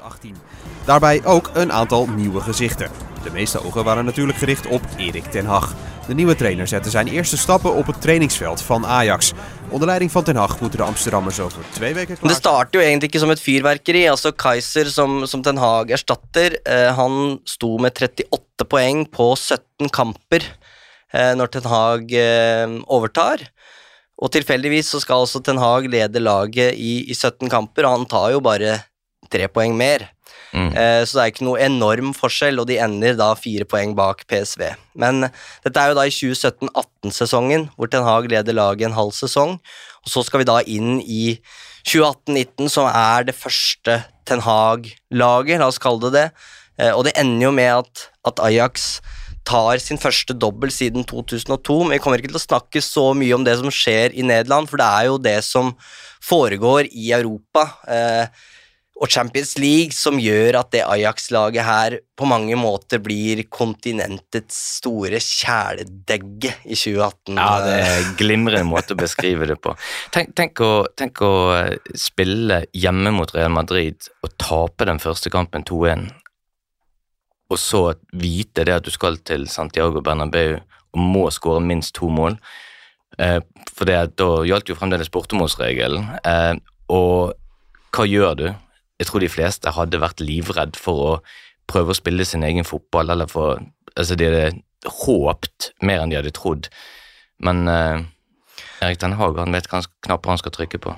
Speaker 6: Daarbij ook een aantal nieuwe gezichten. De meeste ogen waren natuurlijk gericht op Erik ten Hag. De nieuwe trainer zette zijn eerste stappen op het trainingsveld van Ajax. Onder leiding van ten Hag moeten de Amsterdammers over twee weken klaar
Speaker 2: det starter jo egentlig ikke som et fyrverkeri. altså Kaiser, som, som Ten Hag erstatter, eh, han sto med 38 poeng på 17 kamper eh, når Ten Hag eh, overtar. Og tilfeldigvis så skal også Ten Hag lede laget i, i 17 kamper, og han tar jo bare tre poeng mer. Eh, så det er ikke noe enorm forskjell, og de ender da fire poeng bak PSV. Men dette er jo da i 2017-18-sesongen, hvor Ten Hag leder laget en halv sesong. Og så skal vi da inn i 2018-19, som er det første Ten Hag-laget, la oss kalle det det. Eh, og det ender jo med at, at Ajax tar sin første dobbel siden 2002, men vi kommer ikke til å snakke så mye om det som skjer i Nederland, for det er jo det som foregår i Europa. Eh, og Champions League som gjør at det Ajax-laget her på mange måter blir kontinentets store kjæledegge i 2018.
Speaker 3: Ja, det er en glimrende måte å beskrive det på. Tenk, tenk, å, tenk å eh, spille hjemme mot Real Madrid og tape den første kampen 2-1, og så vite det at du skal til Santiago Bernabeu og må skåre minst to mål. Eh, for det, da gjaldt jo fremdeles bortemålsregelen. Eh, og hva gjør du? Jeg tror de fleste hadde vært livredd for å prøve å spille sin egen fotball, eller for Altså, de hadde håpt mer enn de hadde trodd. Men eh, Erik Den Haag han vet hva knapper han skal trykke på.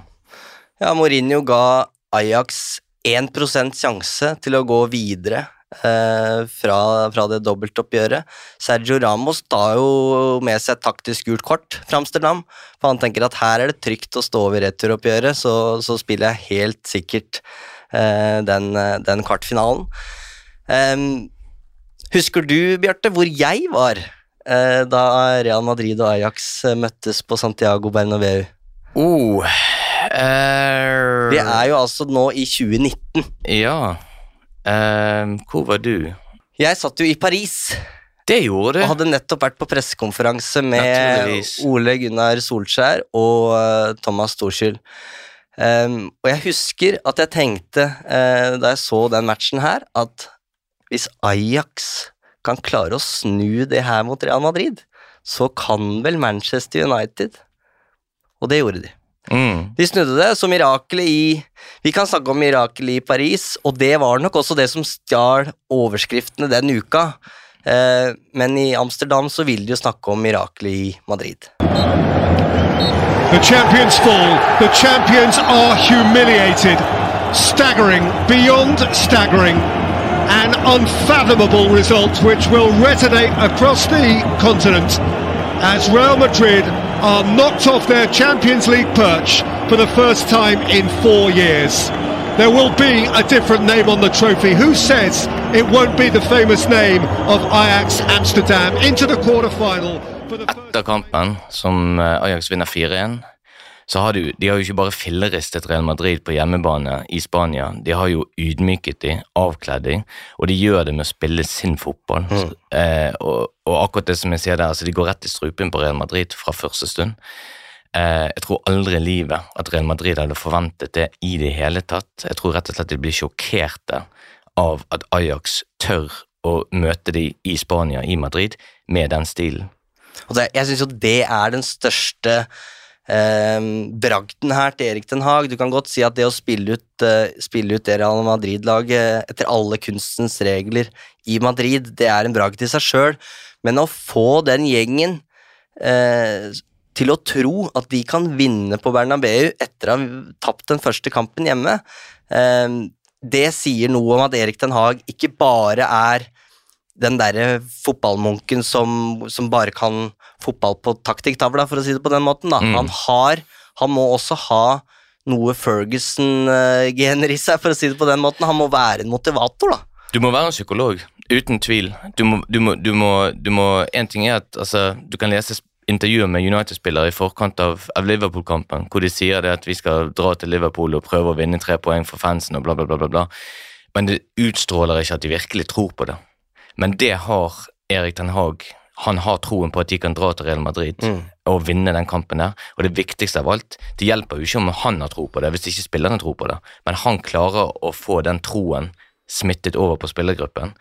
Speaker 2: Ja, Mourinho ga Ajax 1% sjanse til å gå videre eh, fra, fra det dobbeltoppgjøret. Sergio Ramos tar jo med seg et taktisk gult kort fra Amsterdam, for han tenker at her er det trygt å stå over returoppgjøret, så, så spiller jeg helt sikkert den, eh, den kvartfinalen. Husker du, Bjarte, hvor jeg var eh, da Real Madrid og Ajax eh, møttes på Santiago Bernabeu?
Speaker 3: Oh, uh,
Speaker 2: Vi er jo altså nå i 2019.
Speaker 3: Ja. Uh, hvor var du?
Speaker 2: Jeg satt jo i Paris.
Speaker 3: Det gjorde du.
Speaker 2: Og hadde nettopp vært på pressekonferanse med Ole Gunnar Solskjær og eh, Thomas Storskyld. Um, og jeg husker at jeg tenkte, uh, da jeg så den matchen her, at hvis Ajax kan klare å snu det her mot Real Madrid, så kan vel Manchester United. Og det gjorde de.
Speaker 3: Mm.
Speaker 2: De snudde det, så mirakelet i Vi kan snakke om mirakelet i Paris, og det var nok også det som stjal overskriftene den uka. Uh, men i Amsterdam så vil de jo snakke om mirakelet i Madrid.
Speaker 7: The champions fall. The champions are humiliated. Staggering, beyond staggering. An unfathomable result which will resonate across the continent as Real Madrid are knocked off their Champions League perch for the first time in four years. There will be a different name on the trophy. Who says it won't be the famous name of Ajax Amsterdam into the quarter-final?
Speaker 3: Etter kampen, som eh, Ajax vinner 4-1, så har de, de har jo ikke bare filleristet Real Madrid på hjemmebane i Spania, de har jo ydmyket de, avkledd de, og de gjør det med å spille sin fotball. Eh, og, og akkurat det som jeg sier der, altså de går rett i strupen på Real Madrid fra første stund. Eh, jeg tror aldri i livet at Real Madrid hadde forventet det i det hele tatt. Jeg tror rett og slett de blir sjokkerte av at Ajax tør å møte de i Spania, i Madrid, med den stilen.
Speaker 2: Og det, jeg syns jo det er den største eh, bragden her til Erik Den Haag. Du kan godt si at det å spille ut, eh, spille ut det Real Madrid-laget etter alle kunstens regler i Madrid, det er en bragd i seg sjøl, men å få den gjengen eh, til å tro at de kan vinne på Bernabeu etter å ha tapt den første kampen hjemme, eh, det sier noe om at Erik Den Haag ikke bare er den derre fotballmunken som, som bare kan fotball på taktikktavla, for å si det på den måten. Da.
Speaker 3: Mm.
Speaker 2: Han har Han må også ha noe Ferguson-gener i seg, for å si det på den måten. Han må være en motivator, da.
Speaker 3: Du må være en psykolog, uten tvil. Du må, du må, du må, du må En ting er at altså, du kan lese intervjuer med United-spillere i forkant av, av Liverpool-kampen, hvor de sier det at vi skal dra til Liverpool og prøve å vinne tre poeng for fansen og bla, bla, bla. bla, bla. Men det utstråler ikke at de virkelig tror på det. Men det har Erik Den Haag han har troen på at de kan dra til Real Madrid og vinne den kampen der. Og det viktigste av alt, det hjelper jo ikke om han har tro på det, hvis ikke spillerne tror på det, men han klarer å få den troen smittet over på spillergruppen,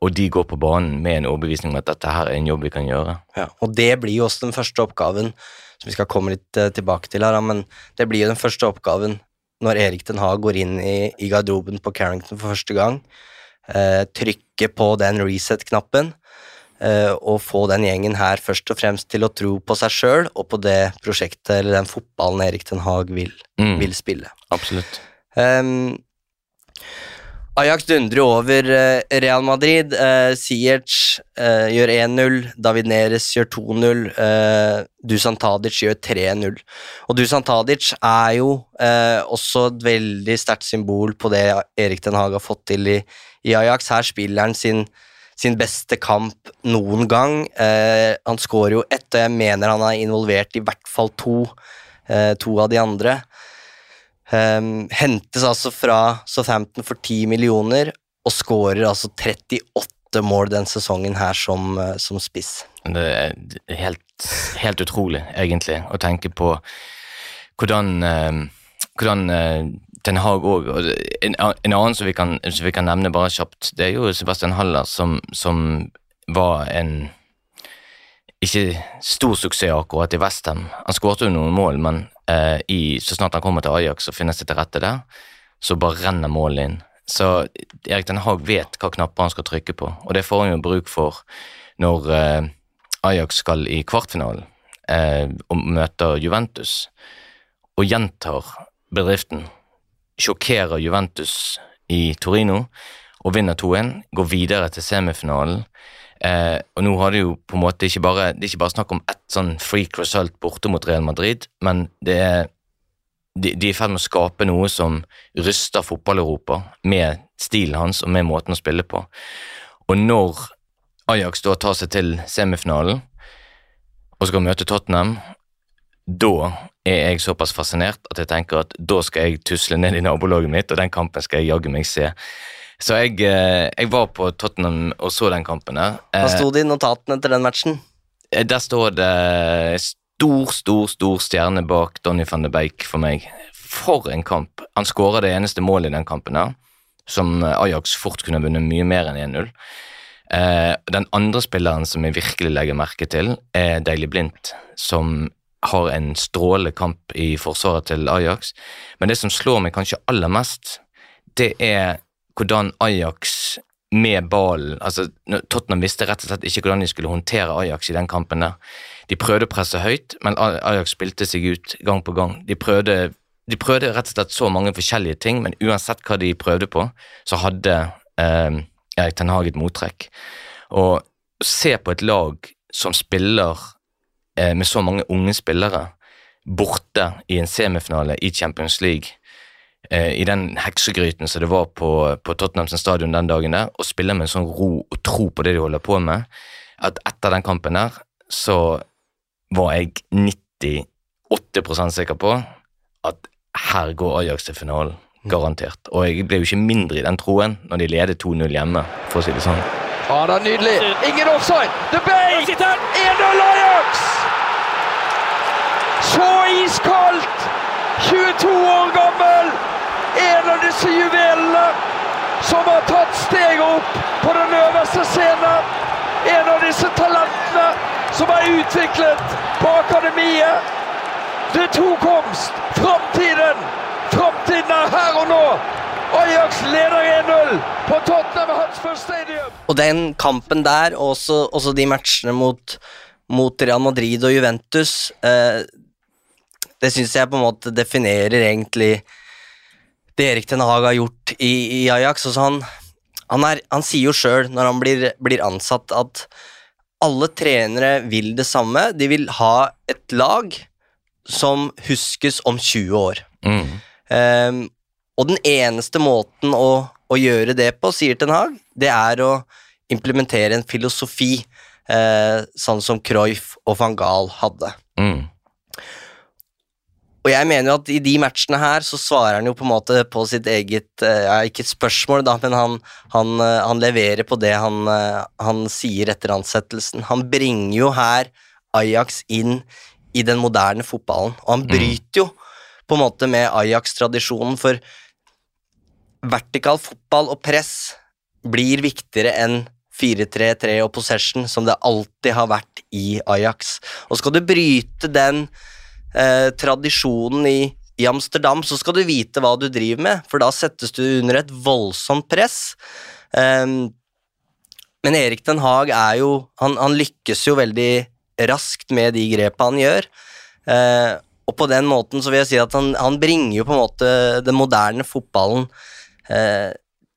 Speaker 3: og de går på banen med en overbevisning om at dette her er en jobb vi kan gjøre.
Speaker 2: Ja, og det blir jo også den første oppgaven, som vi skal komme litt eh, tilbake til her, men det blir jo den første oppgaven når Erik Den Haag går inn i, i garderoben på Carrington for første gang, eh, trykker på den reset-knappen, eh, og få den gjengen her først og fremst til å tro på seg sjøl og på det prosjektet eller den fotballen Erik Den Haag vil,
Speaker 3: Mm.
Speaker 2: vil spille.
Speaker 3: Absolutt.
Speaker 2: Um, Ajax dundrer over eh, Real Madrid. Uh, Ziyech uh, gjør 1-0. David Neres gjør 2-0. Uh, Dusan Tadic gjør 3-0. Og Dusan Tadic er jo uh, også et veldig sterkt symbol på det Erik Den Haag har fått til i, i Ajax. Her spiller han sin, sin beste kamp noen gang. Eh, han skårer jo ett, og jeg mener han er involvert i hvert fall to, eh, to av de andre. Ehm, hentes altså fra Southampton for 10 millioner og skårer altså 38 mål den sesongen her som, eh, som spiss.
Speaker 3: Det er helt, helt utrolig, egentlig, å tenke på hvordan, eh, hvordan eh, Ten Hag òg en, en annen som vi, kan, som vi kan nevne bare kjapt, det er jo Sebastian Haller, som, som var en ikke stor suksess akkurat i Westham. Han skårte jo noen mål, men eh, i, så snart han kommer til Ajax og finner seg til rette der, så bare renner målet inn. Så Erik Den Haag vet hva knapper han skal trykke på, og det får han jo bruk for når eh, Ajax skal i kvartfinalen eh, og møter Juventus, og gjentar bedriften, sjokkerer Juventus i Torino og vinner 2-1, går videre til semifinalen. Eh, og nå har det jo på en måte ikke bare, det er ikke bare snakk om ett sånn freak result borte mot Real Madrid, men det er de, de er i ferd med å skape noe som ryster fotball-Europa med stilen hans og med måten å spille på. Og når Ajax da tar seg til semifinalen og skal møte Tottenham, da er jeg såpass fascinert at jeg tenker at da skal jeg tusle ned i nabolaget mitt, og den kampen skal jeg jaggu meg se. Så jeg, eh, jeg var på Tottenham og så den kampen der.
Speaker 2: Hva
Speaker 3: Eh,
Speaker 2: sto det i notatene etter den matchen?
Speaker 3: Eh, Der står det stor, stor, stor stjerne bak Donny van de Beek for meg. For en kamp. Han skåra det eneste målet i den kampen der, som Ajax fort kunne vunnet mye mer enn 1-0. Eh, den andre spilleren som jeg virkelig legger merke til, er Daily Blindt, som har en strålende kamp i forsvaret til Ajax. Men det som slår meg kanskje aller mest, det er hvordan Ajax med ballen altså Tottenham visste rett og slett ikke hvordan de skulle håndtere Ajax i den kampen der. De prøvde å presse høyt, men Ajax spilte seg ut gang på gang. De prøvde, de prøvde rett og slett så mange forskjellige ting, men uansett hva de prøvde på, så hadde eh, Erik Ten Hag et mottrekk. Og se på et lag som spiller med så mange unge spillere borte i en semifinale i Champions League, eh, i den heksegryten som det var på, på Tottenham sin stadion den dagen der, og spille med en sånn ro og tro på det de holder på med, at etter den kampen der, så var jeg 98% sikker på at her går Ajax til finalen. Garantert. Og jeg ble jo ikke mindre i den troen når de leder 2-0 hjemme, for å si det sånn.
Speaker 1: Ja, det er nydelig. Ingen offside. The Bay! 1-0 Ajax! Så iskaldt! 22 år gammel! En av disse juvelene som har tatt steget opp på den øverste scenen. En av disse talentene som er utviklet på akademiet. Det er komst. Framtiden! Framtiden er her og nå! Ajax leder 1-0 på Tottenham Hotspur Stadium.
Speaker 2: Og den kampen der, og også, også de matchene mot, mot Real Madrid og Juventus, eh, det syns jeg på en måte definerer egentlig det Erik Ten Hag har gjort i, i Ajax. Altså han, han, er, han sier jo sjøl, når han blir, blir ansatt, at alle trenere vil det samme. De vil ha et lag som huskes om 20 år.
Speaker 3: Mm.
Speaker 2: Ehm, og den eneste måten å, å gjøre det på, sier Ten Hag, det er å implementere en filosofi, eh, sånn som Cruyff og van Gaal hadde.
Speaker 3: Mm.
Speaker 2: og jeg mener jo at i de matchene her så svarer han jo på en måte på sitt eget eh, Ikke et spørsmål, da, men han, han, eh, han leverer på det han, eh, han sier etter ansettelsen. Han bringer jo her Ajax inn i den moderne fotballen, og han bryter jo på en måte med Ajax-tradisjonen, for vertikal fotball og press blir viktigere enn 4-3-3 og possession, som det alltid har vært i Ajax. Og skal du bryte den eh, tradisjonen i, i Amsterdam, så skal du vite hva du driver med, for da settes du under et voldsomt press. Um, men Erik Den Haag er jo han, han, lykkes jo veldig raskt med de grepa han gjør. Eh, og på den måten så vil jeg si at han, han bringer jo på en måte den moderne fotballen uh,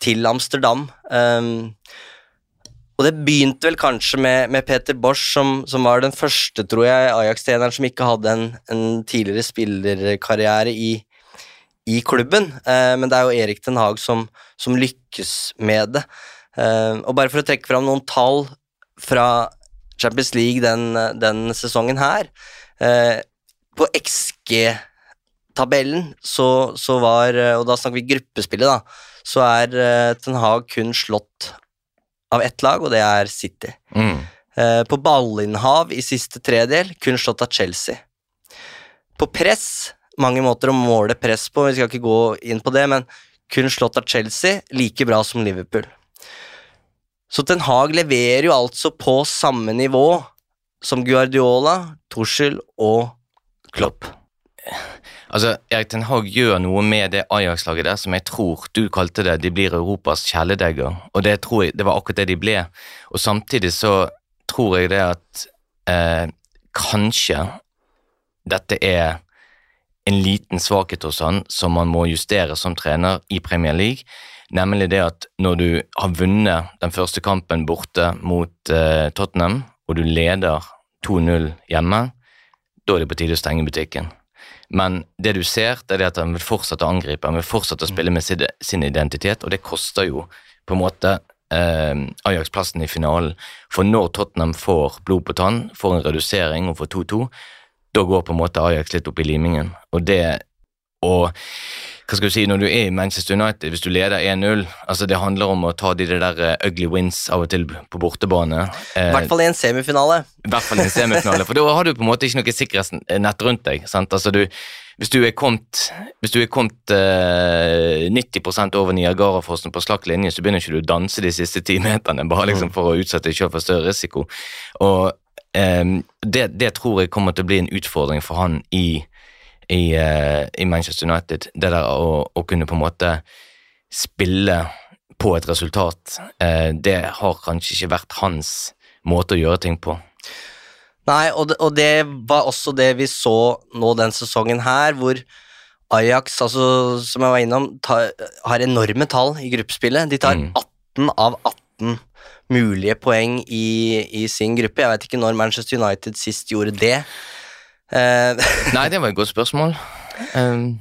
Speaker 2: til Amsterdam. Um, og det begynte vel kanskje med, med Peter Bosch, som, som, var den første, tror jeg, Ajax-treneren som ikke hadde en, en tidligere spillerkarriere i, i klubben. Eh, men det er jo Erik Den Haag som, som lykkes med det. Eh, og bare for å trekke fram noen tall fra Champions League den, den sesongen her eh, På XG-tabellen så, så, var Og da snakker vi gruppespillet, da. Så er eh, Ten Hag kun slått av ett lag, og det er City.
Speaker 3: Mm.
Speaker 2: Eh, på ballinnhav i siste tredel kun slått av Chelsea. På press, mange måter å måle press på, vi skal ikke gå inn på det, men kun slått av Chelsea, like bra som Liverpool. Så Ten Hag leverer jo altså på samme nivå som Guardiola, Tuschel og Klopp.
Speaker 3: Altså, Erik Ten Hag gjør noe med det Ajax-laget der som jeg tror du kalte det, de blir Europas kjæledegger, og det tror jeg, det var akkurat det de ble. Og samtidig så tror jeg det at eh, kanskje dette er en liten svakhet hos han som man må justere som trener i Premier League, nemlig det at når du har vunnet den første kampen borte mot eh, Tottenham, og du leder 2-0 hjemme, da er det på tide å stenge butikken. Men det du ser, det er at han vil fortsette å angripe, han vil fortsette å spille med sin identitet, og det koster jo på en måte eh, Ajax plassen i finalen. For når Tottenham får blod på tann, får en redusering og får 2-2, da går på en måte Ajax litt opp i limingen. Og det og hva skal du si, Når du er i Manchester United, hvis du leder 1-0 altså Det handler om å ta de der uh, ugly wins av og til på bortebane.
Speaker 2: I hvert fall i en semifinale.
Speaker 3: I hvert fall i en semifinale, For da har du på en måte ikke noe sikkerhetsnett rundt deg. sant? Altså du, Hvis du er kommet, hvis du er kommet uh, 90% over Niagarafossen på slakk linje, så begynner ikke du å danse de siste ti meterne bare liksom for å utsette deg selv for større risiko. Og um, det, det tror jeg kommer til å bli en utfordring for han i i, uh, i Manchester United. Det der å, å, kunne på en måte spille på et resultat, uh, det har kanskje ikke vært hans måte å gjøre ting på.
Speaker 2: Nei, og det, og det var også det vi så nå den sesongen her, hvor Ajax, altså, som jeg var innom, tar, har enorme tall i gruppespillet. De tar mm. 18 av 18 mulige poeng i, i, sin gruppe. Jeg vet ikke når Manchester United sist gjorde det.
Speaker 3: Uh, Nei, det var et godt spørsmål.
Speaker 2: Um.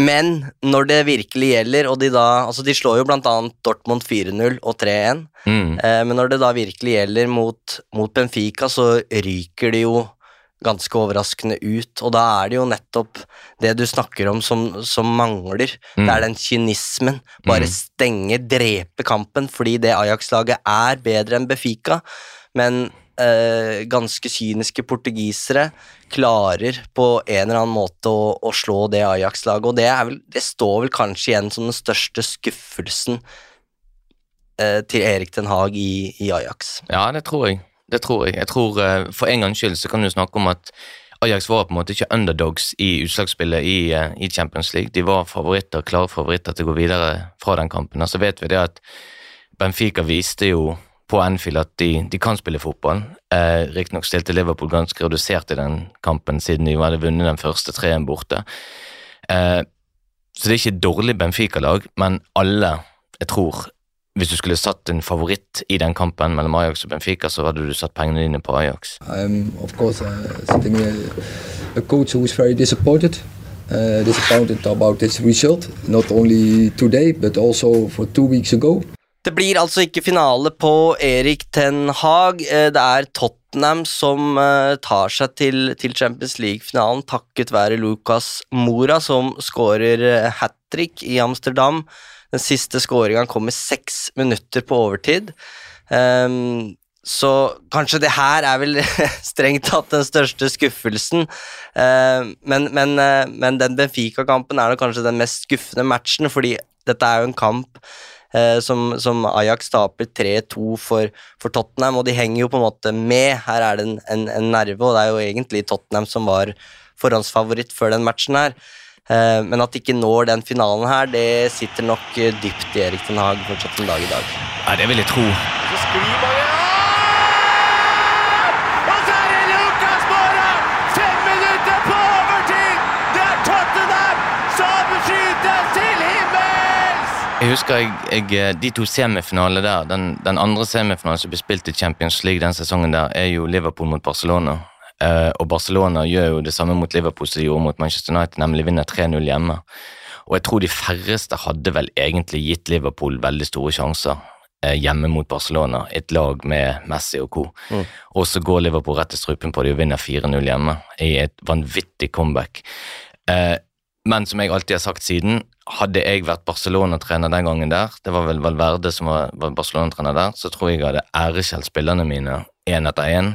Speaker 2: Men når det virkelig gjelder, og de da Altså, de slår jo blant annet Dortmund 4-0 og 3-1,
Speaker 3: mm.
Speaker 2: eh, men når det da virkelig gjelder mot, mot, Benfica, så ryker de jo ganske overraskende ut, og da er det jo nettopp det du snakker om som, som mangler. Mm. Det er den kynismen. Bare mm. stenge, drepe kampen, fordi det Ajax-laget er bedre enn Benfica, men uh, ganske kyniske portugisere klarer på en eller annen måte å, å slå det Ajax-laget, og det, vel, det, står vel kanskje igjen som den største skuffelsen eh, til Erik Den Haag i, i, Ajax.
Speaker 3: Ja, det tror jeg. Det tror jeg. Jeg tror eh, For en gangs skyld så kan du snakke om at Ajax var på en måte ikke underdogs i utslagsspillet i, eh, i Champions League. De var favoritter, klare favoritter til å gå videre fra den kampen. Og Så vet vi det at Benfica viste jo på Anfield at de, de kan spille fotball. Eh, Riktignok stilte Liverpool ganske redusert i den kampen, siden de hadde vunnet den første treen borte. Eh, så det er ikke et dårlig Benfica-lag, men alle, jeg tror Hvis du skulle satt en favoritt i den kampen mellom Ajax og Benfica, så hadde du satt pengene dine på Ajax.
Speaker 8: I'm of course uh, sitting a, a coach who is very disappointed. Uh, disappointed about this result, not only today but also for two weeks ago.
Speaker 2: Det blir altså ikke finale på Erik Ten Hag. Eh, Det er Tottenham som eh, tar seg til, til Champions League-finalen takket være Lucas Mora, som skårer eh, hat trick i Amsterdam. Den siste skåringa kommer seks minutter på overtid. Um, så kanskje det her er vel strengt tatt den største skuffelsen. Ehm, men, men, men den Benfica-kampen er nok kanskje den mest skuffende matchen, fordi dette er jo en kamp som, som Ajax taper 3-2 for, for Tottenham, og de henger jo på en måte med. Her er det en, en, en nerve, og det er jo egentlig Tottenham som var forhåndsfavoritt før den matchen her. Eh, men at de ikke når den finalen her, det sitter nok eh, dypt i Erik Den Haag fortsatt en dag i dag.
Speaker 3: Ja, det vil jeg tro.
Speaker 1: Og
Speaker 3: Jeg husker jeg, jeg, de to semifinalene der. Den, den andre semifinalen som ble spilt i Champions League den sesongen, der, er jo Liverpool mot Barcelona. Eh, og Barcelona gjør jo det samme mot Liverpool som de gjorde mot Manchester United, nemlig vinner 3-0 hjemme. Og jeg tror de færreste hadde vel egentlig gitt Liverpool veldig store sjanser eh, hjemme mot Barcelona, et lag med Messi og co.
Speaker 2: Mm.
Speaker 3: Og så går Liverpool rett i strupen på dem og vinner 4-0 hjemme i et vanvittig comeback. Eh, men som jeg alltid har sagt siden, hadde jeg vært Barcelona-trener den gangen der, det var vel Valverde som var, Barcelona-trener der, så tror jeg jeg hadde æreskjelt spillerne mine én etter én.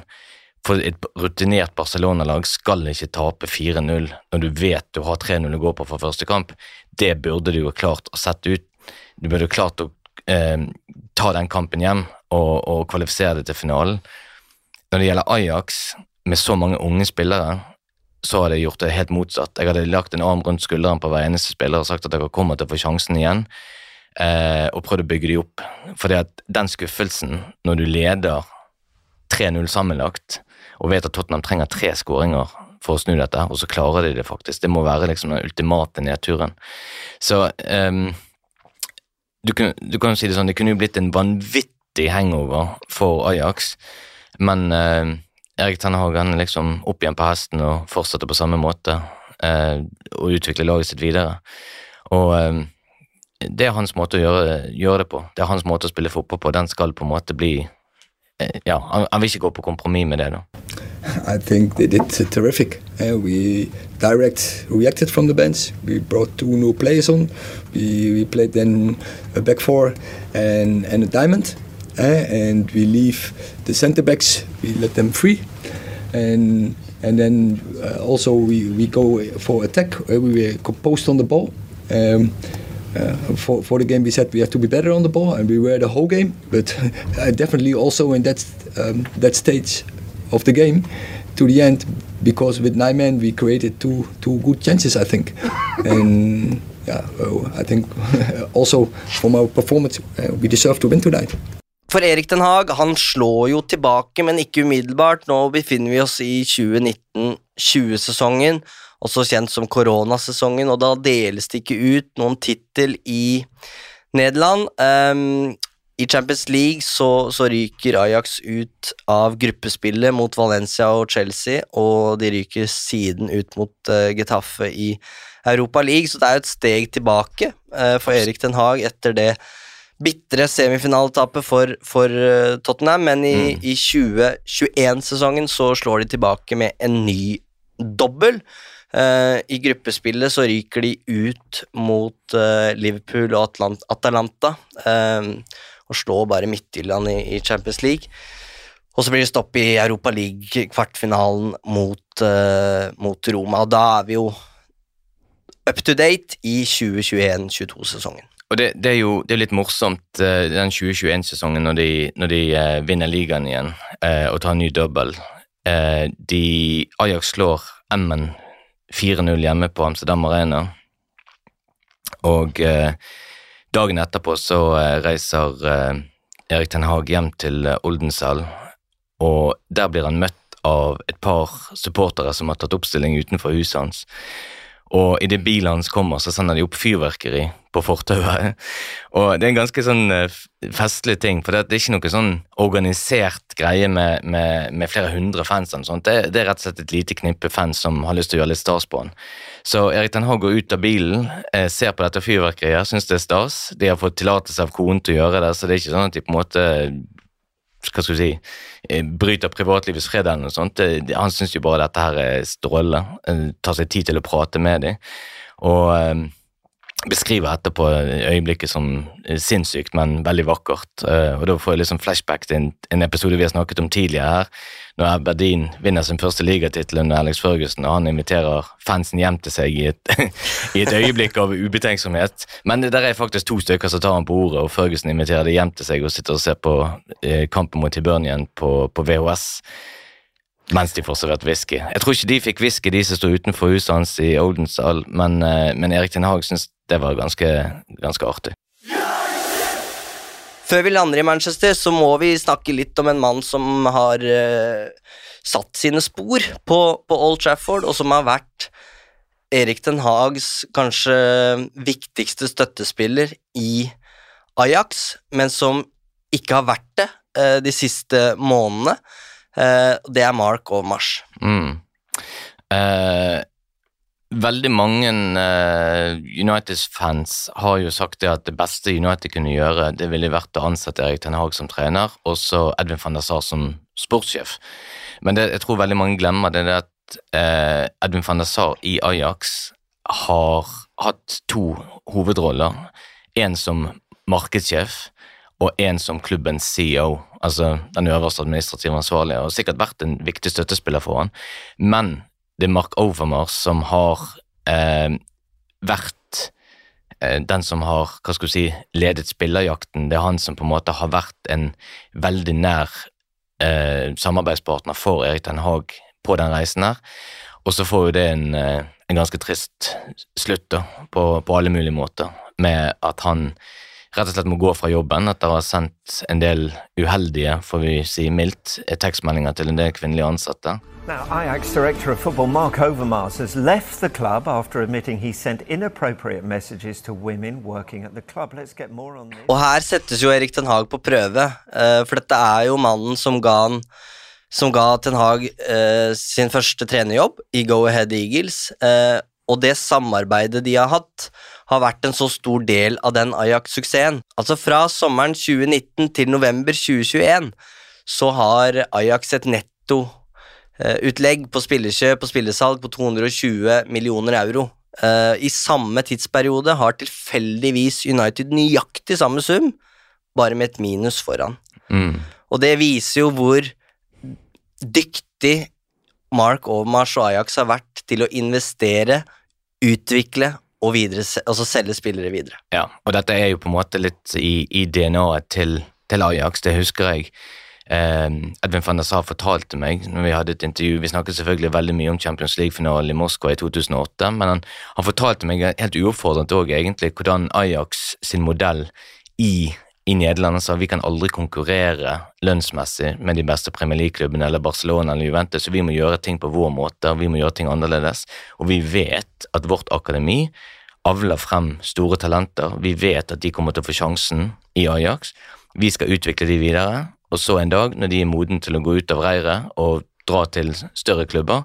Speaker 3: For et rutinert Barcelona-lag skal ikke tape 4-0 når du vet du har 3-0 å gå på for første kamp. Det burde du jo klart å sette ut. Du burde klart å eh, ta den kampen hjem og, og kvalifisere det til finalen. Når det gjelder Ajax, med så mange unge spillere, så hadde jeg gjort det helt motsatt. Jeg hadde lagt en arm rundt skulderen på hver eneste spiller og sagt at dere kommer til å få sjansen igjen, eh, og prøvd å bygge de opp. Fordi at den skuffelsen, når du leder 3-0 sammenlagt, og vet at Tottenham trenger tre skåringer for å snu dette, og så klarer de det faktisk. Det må være liksom den ultimate nedturen. Så ehm, du, kan, du kan jo si det sånn, det kunne jo blitt en vanvittig hangover for Ajax, men eh, Erik Tannehagen Hag liksom opp igjen på hesten og fortsetter på samme måte eh, og utvikler laget sitt videre. Og eh, det er hans måte å gjøre, gjøre det på. Det er hans måte å spille fotball på. Den skal på en måte bli eh, Ja, han, han vil ikke gå på kompromiss med det, da.
Speaker 8: I think they did terrific. Uh, we direct reacted from the bench. We brought two new players on. We, we played then a back four and, and a diamond. Uh, and we leave the center backs, we let them free. And, and then uh, also we, we go for attack. Uh, we were composed on the ball. Um, uh, for, for the game, we said we have to be better on the ball, and we were the whole game. But uh, definitely also in that um, that stage of the game to the end, because with nine men we created two two good chances, I think. and yeah, I think also from our performance, uh, we deserve to win tonight.
Speaker 2: For Erik Den Haag, han slår jo tilbake, men ikke umiddelbart. Nå befinner vi oss i 2019-20-sesongen, også kjent som koronasesongen, og da deles det ikke ut noen tittel i Nederland. Um, I Champions League så, så ryker Ajax ut av gruppespillet mot Valencia og Chelsea, og de ryker siden ut mot uh, Getafe i Europa League, så det er jo et steg tilbake uh, for Erik Den Haag etter det bitre semifinaletapet for, for eh, Tottenham, men i, i 2021-sesongen så slår de tilbake med en ny dobbel. Uh, I gruppespillet så ryker de ut mot uh, Liverpool og Atlant Atalanta, og slår bare Midtjylland i, i Champions League. Og så blir det stopp i Europa League-kvartfinalen mot, mot Roma, og da er vi jo up to date i 2021-22-sesongen.
Speaker 3: Og det, det er jo det er litt morsomt eh, den 2021-sesongen når de, når de eh, vinner ligaen igjen eh, og tar en ny double. Eh, de, Ajax slår Emmen 4-0 hjemme på Amsterdam Arena. Og eh, dagen etterpå så eh, reiser Erik Ten Hag hjem til Oldensal, og der blir han møtt av et par supportere som har tatt oppstilling utenfor huset hans. Og idet bilen hans kommer, så sender de opp fyrverkeri på fortauet. Og det er en ganske sånn eh, festlig ting, for det er ikke noe sånn organisert greie med, med, med flere hundre fans. Det, det, er rett og slett et lite knippe fans som har lyst til å gjøre litt stas på han. Så Erik Den Haag går ut av bilen, eh, ser på dette fyrverkeriet, syns det er stas. De har fått tillatelse av konen til å gjøre det, så det er ikke sånn at de på en måte hva skal vi si, bryter privatlivets fred eller noe sånt. Han syns jo bare dette her er strålende. Tar seg tid til å prate med dem. Og beskriver etterpå øyeblikket som sinnssykt, men veldig vakkert. Og Da får jeg liksom flashback til en, episode vi har snakket om tidligere her, når Aberdeen vinner sin første ligatittel under Alex Ferguson, og han inviterer fansen hjem til seg i et, i et øyeblikk av ubetenksomhet. Men det der er faktisk to stykker som tar han på ordet, og Ferguson inviterer dem hjem til seg og sitter og ser på uh, kampen mot Hibernian på, på VHS mens de får servert whisky. Jeg tror ikke de fikk whisky, de som sto utenfor huset hans i Oldensdal, men, uh, men Erik Tinn Hag syns det var ganske, ganske artig.
Speaker 2: Før vi lander i Manchester, så må vi snakke litt om en mann som har uh, satt sine spor på, på, Old Trafford, og som har vært Erik Den Hags kanskje viktigste støttespiller i Ajax, men som ikke har vært det uh, de siste månedene. Uh, det er Mark Overmars.
Speaker 3: Mm. Veldig mange uh, Uniteds-fans har jo sagt det at det beste United kunne gjøre, det ville vært å ansette Erik Ten Hag som trener, og så Edvin van der Sar som sportssjef. Men det, jeg tror veldig mange glemmer det, det at uh, Edvin van der Sar i Ajax har hatt to hovedroller. En som markedssjef og en som klubbens CEO, altså den øverste administrative ansvarlige, og sikkert vært en viktig støttespiller for han. Men det er Mark Overmars som har eh, vært eh, den som har hva skal du si, ledet spillerjakten. Det er han som på en måte har vært en veldig nær eh, samarbeidspartner for Erik Den Haag på den reisen her. Og så får jo det en, eh, en ganske trist slutt da, på, på alle mulige måter, med at han rett og slett må gå fra jobben etter å ha sendt en del uheldige, får vi si mildt, tekstmeldinger til en del kvinnelige ansatte.
Speaker 9: Now, Ajax director of football Mark Overmars has left the club after admitting he sent inappropriate messages to women working at the club. Let's get more on this.
Speaker 2: Og her settes jo Erik Ten Hag på prøve, uh, for dette er jo mannen som ga han som ga Ten Hag uh, sin første trenerjobb i Go Ahead Eagles, uh, og det samarbeidet de har hatt, har vært en så stor del av den Ajax-suksessen. Altså fra sommeren 2019 til november 2021 så har Ajax et nettoutlegg på spillekjøp og spillesalg på 220 millioner euro. Eh, I samme tidsperiode har tilfeldigvis United nøyaktig samme sum, bare med et minus foran.
Speaker 3: Mm.
Speaker 2: Og det viser jo hvor dyktig Mark Overmars og Ajax har vært til å investere, utvikle og videre, altså selge spillere videre.
Speaker 3: Ja, og dette er jo på en måte litt i, i DNA-et til, til, Ajax, det husker jeg. Eh, Edvin van der Saar fortalte meg når vi hadde et intervju Vi snakket selvfølgelig veldig mye om Champions League-finalen i Moskva i 2008, men han, han fortalte meg helt uoppfordrende òg egentlig hvordan Ajax sin modell i i Nederland sa vi kan aldri konkurrere lønnsmessig med de beste Premier League-klubbene eller Barcelona eller Juventus, så vi må gjøre ting på vår måte, vi må gjøre ting annerledes. Og vi vet at vårt akademi avler frem store talenter. Vi vet at de kommer til å få sjansen i Ajax. Vi skal utvikle de videre, og så en dag, når de er moden til å gå ut av reiret og dra til større klubber,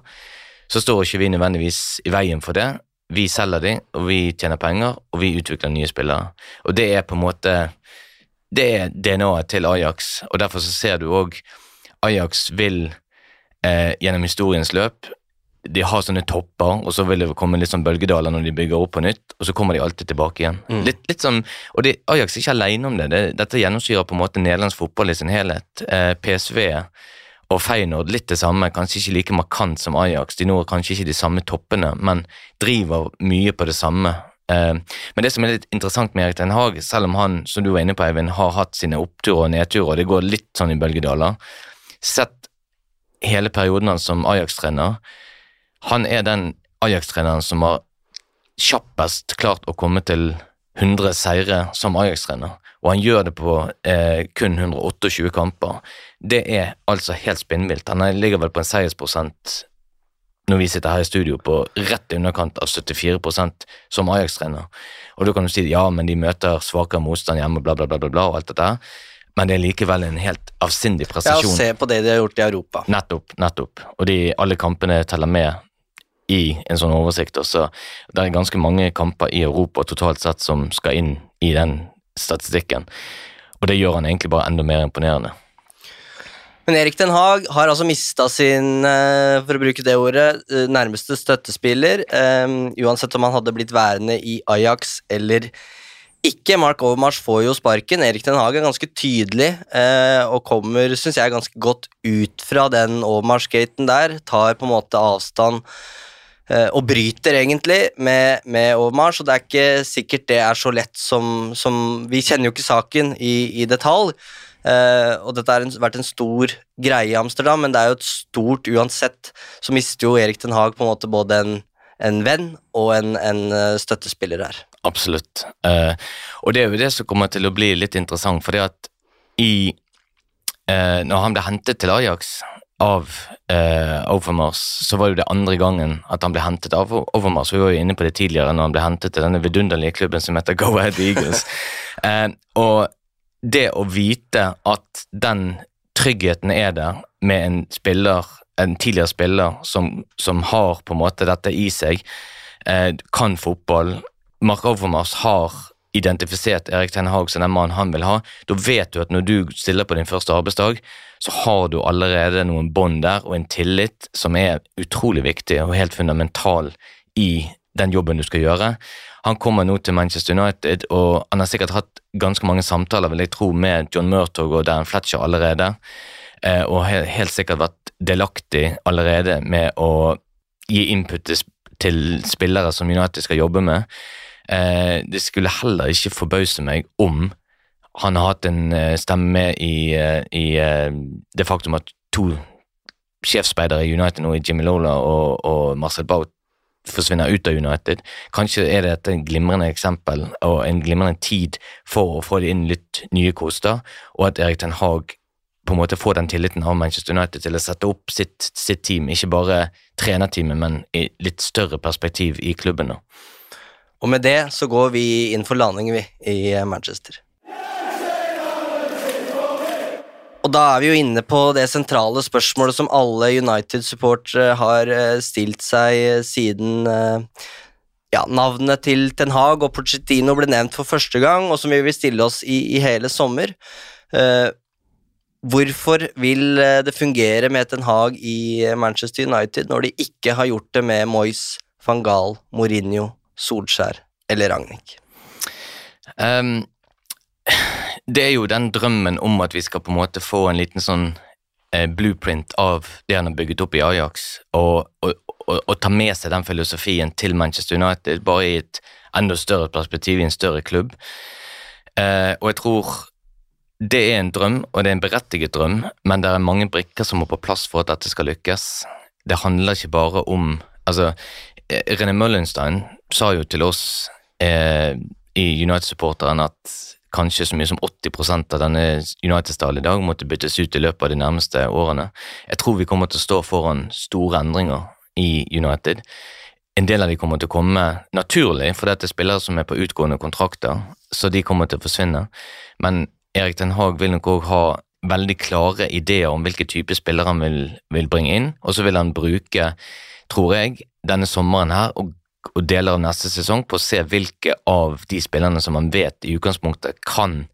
Speaker 3: så står ikke vi nødvendigvis i veien for det. Vi selger de, og vi tjener penger, og vi utvikler nye spillere. Og det er på en måte det er DNA-et til Ajax, og derfor så ser du òg Ajax vil eh, gjennom historiens løp de har sånne topper, og så vil det komme litt sånn bølgedaler når de bygger opp på nytt, og så kommer de alltid tilbake igjen. Mm. Litt, litt sånn, og det, Ajax er ikke alene om det. det dette gjennomsyrer på en måte nederlandsk fotball i sin helhet. Eh, PSV og Feyenoord litt det samme, kanskje ikke like markant som Ajax. De når kanskje ikke de samme toppene, men driver mye på det samme. Eh, men det som er litt interessant med Erik Den Haag, selv om han som du var inne på, Eivind, har hatt sine oppturer og nedturer, og det går litt sånn i bølgedaler, sett hele perioden hans som Ajax-trener, han er den Ajax-treneren som har kjappest klart å komme til 100 seire som Ajax-trener, og han gjør det på eh, kun 128 kamper. Det er altså helt spinnvilt. Han ligger vel på en seiersprosent når vi sitter her i studio, på rett i underkant av 74% som Ajax-trener. Og da kan du si ja, men de møter svakere motstand hjemme, bla, bla, bla, bla, og alt dette her. Men det er likevel en helt avsindig
Speaker 2: Ja,
Speaker 3: prestasjon.
Speaker 2: Se på det de har gjort i Europa.
Speaker 3: Nettopp, nettopp. Og de, alle kampene teller med i en sånn oversikt. Og så det er ganske mange kamper i Europa totalt sett som skal inn i den statistikken. Og det gjør han egentlig bare enda mer imponerende.
Speaker 2: Men Erik Den Haag har altså mista sin, eh, for å bruke det ordet, eh, nærmeste støttespiller. Um, Uansett om han hadde blitt værende i Ajax eller ikke. Mark Overmars får jo sparken. Erik Den Haag er ganske tydelig uh, og kommer, syns jeg, ganske godt ut fra den Overmars-gaten der. Tar på en måte avstand og bryter egentlig med, med Overmars, og det er ikke sikkert det er så lett som, som Vi kjenner jo ikke saken i, i detalj. Eh, og dette har vært en stor greie i Amsterdam, men det er jo et stort uansett. Så mister jo Erik Den Haag på en måte både en, en venn og en, en eh, støttespiller her.
Speaker 3: Absolutt. Eh, og det er jo det som kommer til å bli litt interessant, fordi at i eh, Når han ble hentet til Ajax av eh, Overmars, så var jo det andre gangen at han ble hentet av Overmars. Vi var jo inne på det tidligere, når han ble hentet til denne vidunderlige klubben som heter Go Ahead Eagles. eh, og det å vite at den tryggheten er der med en spiller, en tidligere spiller som, som har på en måte dette i seg, eh, kan fotball Mark Overmars har identifisert Erik Ten Hag som den mannen han vil ha. Da vet du at når du stiller på din første arbeidsdag, så har du allerede noen bånd der og en tillit som er utrolig viktig og helt fundamental i den jobben du skal gjøre. Han kommer nå til Manchester United, og han har sikkert hatt ganske mange samtaler vil jeg tro, med John Murtog og Darren Fletcher allerede, eh, og he helt sikkert vært delaktig allerede med å gi input til spillere som United skal jobbe med. Eh, det skulle heller ikke forbause meg om han har hatt en eh, stemme i, eh, i eh, det faktum at to sjefsspeidere i United nå, Jimmy Lola og, og Marcel Baut, forsvinner ut av United. Kanskje er dette et glimrende eksempel og en glimrende tid for å få inn litt nye koster, og at Erik Ten Hag på en måte får den tilliten av Manchester United til å sette opp sitt, sitt team, ikke bare trenerteamet, men i litt større perspektiv i klubben. nå.
Speaker 2: Og med det så går vi inn for landing, vi, i eh, Manchester. Og da er vi jo inne på det sentrale spørsmålet som alle United-supportere har eh, stilt seg eh, siden ja, navnet til Ten Hag og Pochettino ble nevnt for første gang, og som vi vil stille oss i, i hele sommer. Hvorfor vil det fungere med Ten Hag i Manchester United når de ikke har gjort det med Moyes, van Gaal, Mourinho, Solskjær eller Ragnhild?
Speaker 3: Um, det er jo den drømmen om at vi skal på en måte få en liten sånn eh, blueprint av det han har bygget opp i Ajax, og, og, og, og ta med seg den filosofien til Manchester United, bare i et enda større perspektiv, i en større klubb. Eh, og jeg tror det er en drøm, og det er en berettiget drøm, men det er mange brikker som må på plass for at dette skal lykkes. Det handler ikke bare om Altså, eh, René Møllenstein sa jo til oss eh, i United-supporteren at kanskje så mye som 80% av denne United-stallen i dag måtte byttes ut i løpet av de nærmeste årene. Jeg tror vi kommer til å stå foran store endringer i United. En del av de kommer til å komme naturlig, for det er spillere som er på utgående kontrakter, så de kommer til å forsvinne. Men Erik Den Haag vil nok òg ha veldig klare ideer om hvilke type spillere han vil, vil bringe inn, og så vil han bruke, tror jeg, denne sommeren her og og deler av neste sesong på å se hvilke av de spillerne som man vet i utgangspunktet kan,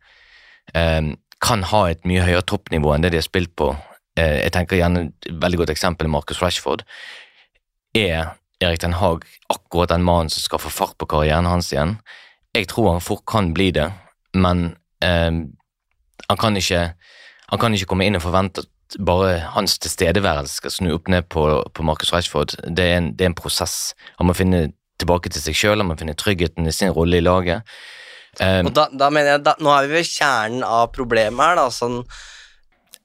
Speaker 3: eh, kan ha et mye høyere toppnivå enn det de har spilt på. Eh, jeg tenker gjerne Et veldig godt eksempel er Marcus Rashford. Er Erik Den Haag akkurat den mannen som skal få fart på karrieren hans igjen? Jeg tror han fort kan bli det, men eh, han, kan ikke, han kan ikke komme inn og forvente at bare hans tilstedeværelse skal snu opp ned på, på Marcus Rashford. Det er, en, det er en prosess. Han må finne tilbake til seg sjøl, han må finne tryggheten i sin rolle i laget. Um,
Speaker 2: Og da, da mener jeg, da, Nå er vi ved kjernen av problemet her. da, sånn,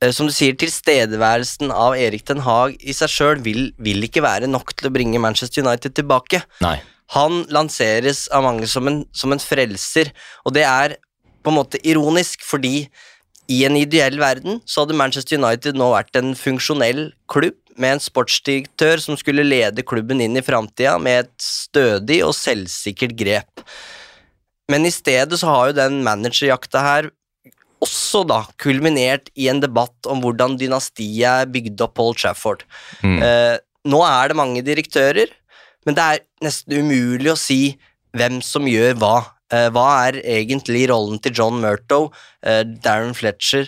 Speaker 2: eh, Som du sier, tilstedeværelsen av Erik Den Haag i seg sjøl vil, vil ikke være nok til å bringe Manchester United tilbake.
Speaker 3: Nei.
Speaker 2: Han lanseres av mange som en, som en frelser, og det er på en måte ironisk, fordi i en ideell verden så hadde Manchester United nå vært en funksjonell klubb med en sportsdirektør som skulle lede klubben inn i framtida med et stødig og selvsikkert grep. Men i stedet så har jo den managerjakta her også da kulminert i en debatt om hvordan dynastiet er bygd opp på Old Trafford.
Speaker 3: Mm.
Speaker 2: Eh, nå er det mange direktører, men det er nesten umulig å si hvem som gjør hva. Eh, hva er egentlig rollen til John Murtow, eh, Darren Fletcher,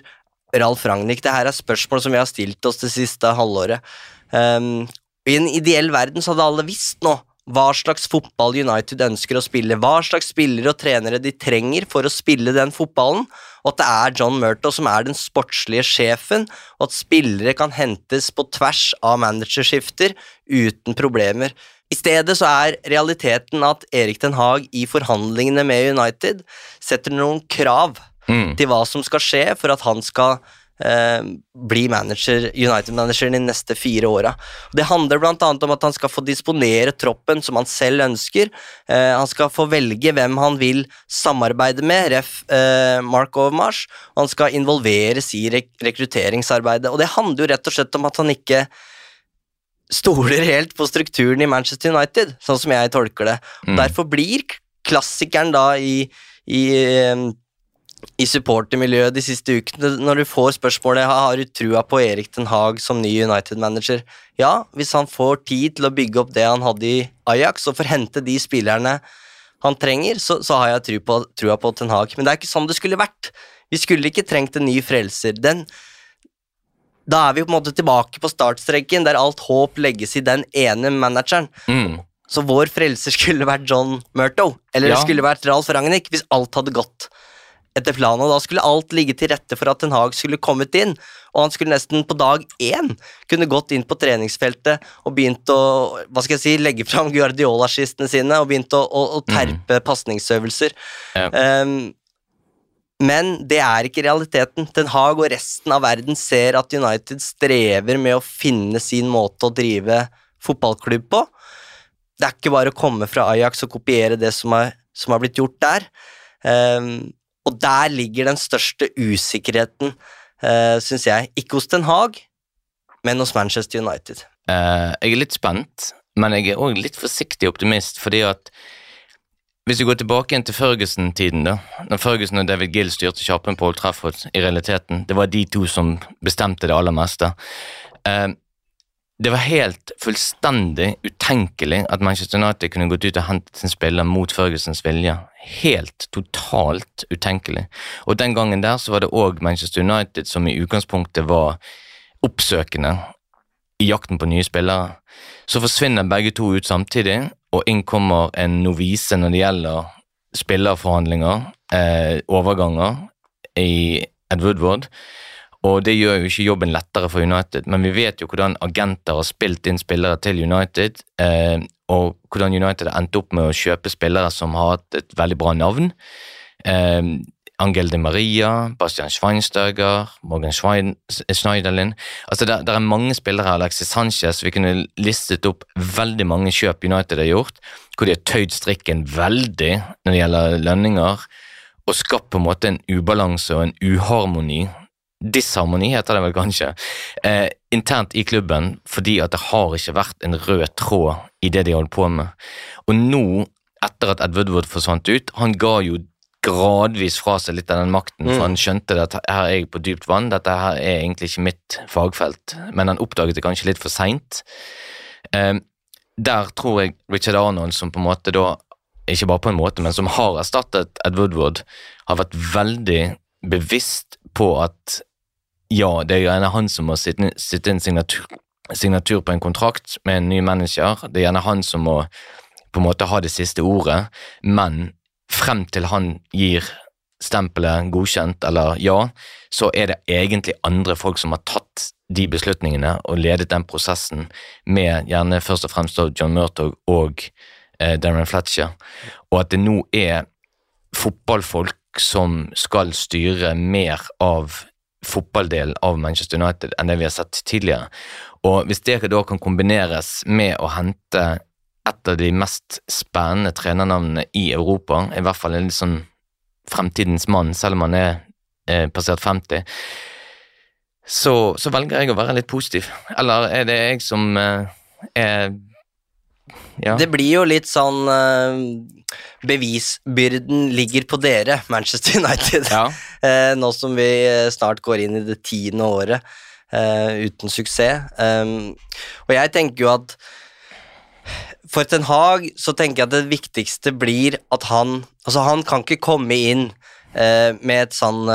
Speaker 2: Ralf Ragnhild? Det her er spørsmål som vi har stilt oss det siste halvåret. Um, I en ideell verden så hadde alle visst nå hva slags fotball United ønsker å spille, hva slags spillere og trenere de trenger for å spille den fotballen, og at det er John Murtow som er den sportslige sjefen, og at spillere kan hentes på tvers av managerskifter uten problemer. I stedet så er realiteten at Erik Den Haag i forhandlingene med United setter noen krav
Speaker 3: Mm.
Speaker 2: til hva som skal skje for at han skal eh, bli manager, United-manager de neste fire åra. Det handler annet om at han skal få disponere troppen som han selv ønsker. Eh, han skal få velge hvem han vil samarbeide med, ref. Eh, Mark Overmars, og han skal involveres i rek rekrutteringsarbeidet. Og det handler jo rett og slett om at han ikke stoler helt på strukturen i Manchester United, sånn som jeg tolker det.
Speaker 3: Mm.
Speaker 2: Derfor blir klassikeren da i, i eh, i supportermiljøet de siste ukene, når du får spørsmålet har du trua på Erik Den Haag som ny United-manager. Ja, hvis han får tid til å bygge opp det han hadde i Ajax, og får hente de spillerne han trenger, så, så har jeg trua på, trua på Ten Hag. Men det er ikke sånn det skulle vært. Vi skulle ikke trengt en ny frelser. Den, da er vi på en måte tilbake på startstreken, der alt håp legges i den ene manageren.
Speaker 3: Mm.
Speaker 2: Så vår frelser skulle vært John Murtow, eller
Speaker 3: Ja.
Speaker 2: det skulle vært Ralf Ragnhild, hvis alt hadde gått etter planen. Og da skulle alt ligge til rette for at Ten Hag skulle kommet inn, og han skulle nesten på dag én kunne gått inn på treningsfeltet og begynt å hva skal jeg si, legge fram Guardiola-skistene sine og begynt å, å, å terpe pasningsøvelser.
Speaker 3: Ja.
Speaker 2: Um, men det er ikke realiteten. Ten Hag og resten av verden ser at United strever med å finne sin måte å drive fotballklubb på. Det er ikke bare å komme fra Ajax og kopiere det som har, som har blitt gjort der. Um, og der ligger den største usikkerheten, uh, syns jeg. Ikke hos Den Haag, men hos Manchester United.
Speaker 3: Uh, jeg er litt spent, men jeg er òg litt forsiktig optimist, fordi at hvis vi går tilbake igjen til Ferguson-tiden, da, når Ferguson og David Gill styrte kjappen på Old Trafford, i realiteten, det var de to som bestemte det aller meste. Eh, det var helt fullstendig utenkelig at Manchester United kunne gått ut og hentet sin spiller mot Fergusons vilje. Helt totalt utenkelig. Og den gangen der så var det òg Manchester United som i utgangspunktet var oppsøkende i jakten på nye spillere. Så forsvinner begge to ut samtidig, og inn kommer en novise når det gjelder spillerforhandlinger, eh, overganger, i Ed Woodward. Og det gjør jo ikke jobben lettere for United, men vi vet jo hvordan agenter har spilt inn spillere til United, eh, og hvordan United har endt opp med å kjøpe spillere som har hatt et veldig bra navn. Eh, Angel de Maria, Bastian Schweinsteiger, Morgan Schwein, Schneiderlin. Altså det er mange spillere, Alexis Sanchez, vi kunne listet opp veldig mange kjøp United har gjort, hvor de har tøyd strikken veldig når det gjelder lønninger, og skapt på en måte en ubalanse og en uharmoni disharmoni, heter det vel kanskje, eh, internt i klubben, fordi at det har ikke vært en rød tråd i det de holdt på med. Og nå, etter at Ed Woodward forsvant ut, han ga jo gradvis fra seg litt av den makten,
Speaker 2: Mm.
Speaker 3: for han skjønte at her er jeg på dypt vann, dette her er egentlig ikke mitt fagfelt, men han oppdaget det kanskje litt for seint. Eh, der tror jeg Richard Arnold, som på en måte da, ikke bare på en måte, men som har erstattet Ed Woodward, har vært veldig bevisst på at ja, det er gjerne han som må sitte, sitte en signatur, signatur på en kontrakt med en ny manager. Det er gjerne han som må på en måte ha det siste ordet, men frem til han gir stempelet godkjent eller ja, så er det egentlig andre folk som har tatt de beslutningene og ledet den prosessen med gjerne først og fremst John Murtog og eh, Darren Fletcher, og at det nå er fotballfolk som skal styre mer av fotballdelen av Manchester United enn det vi har sett tidligere. Og hvis det da kan kombineres med å hente et av de mest spennende trenernavnene i Europa, i hvert fall en litt sånn fremtidens mann, selv om han er eh, passert 50, så, så velger jeg å være litt positiv. Eller er det jeg som eh, er ja.
Speaker 2: Det blir jo litt sånn eh, Bevisbyrden ligger på dere, Manchester United. Eh, nå som vi eh, snart går inn i det tiende året uten suksess. Um, og jeg tenker jo at for Ten Hag så tenker jeg at det viktigste blir at han Altså, han kan ikke komme inn med et sånn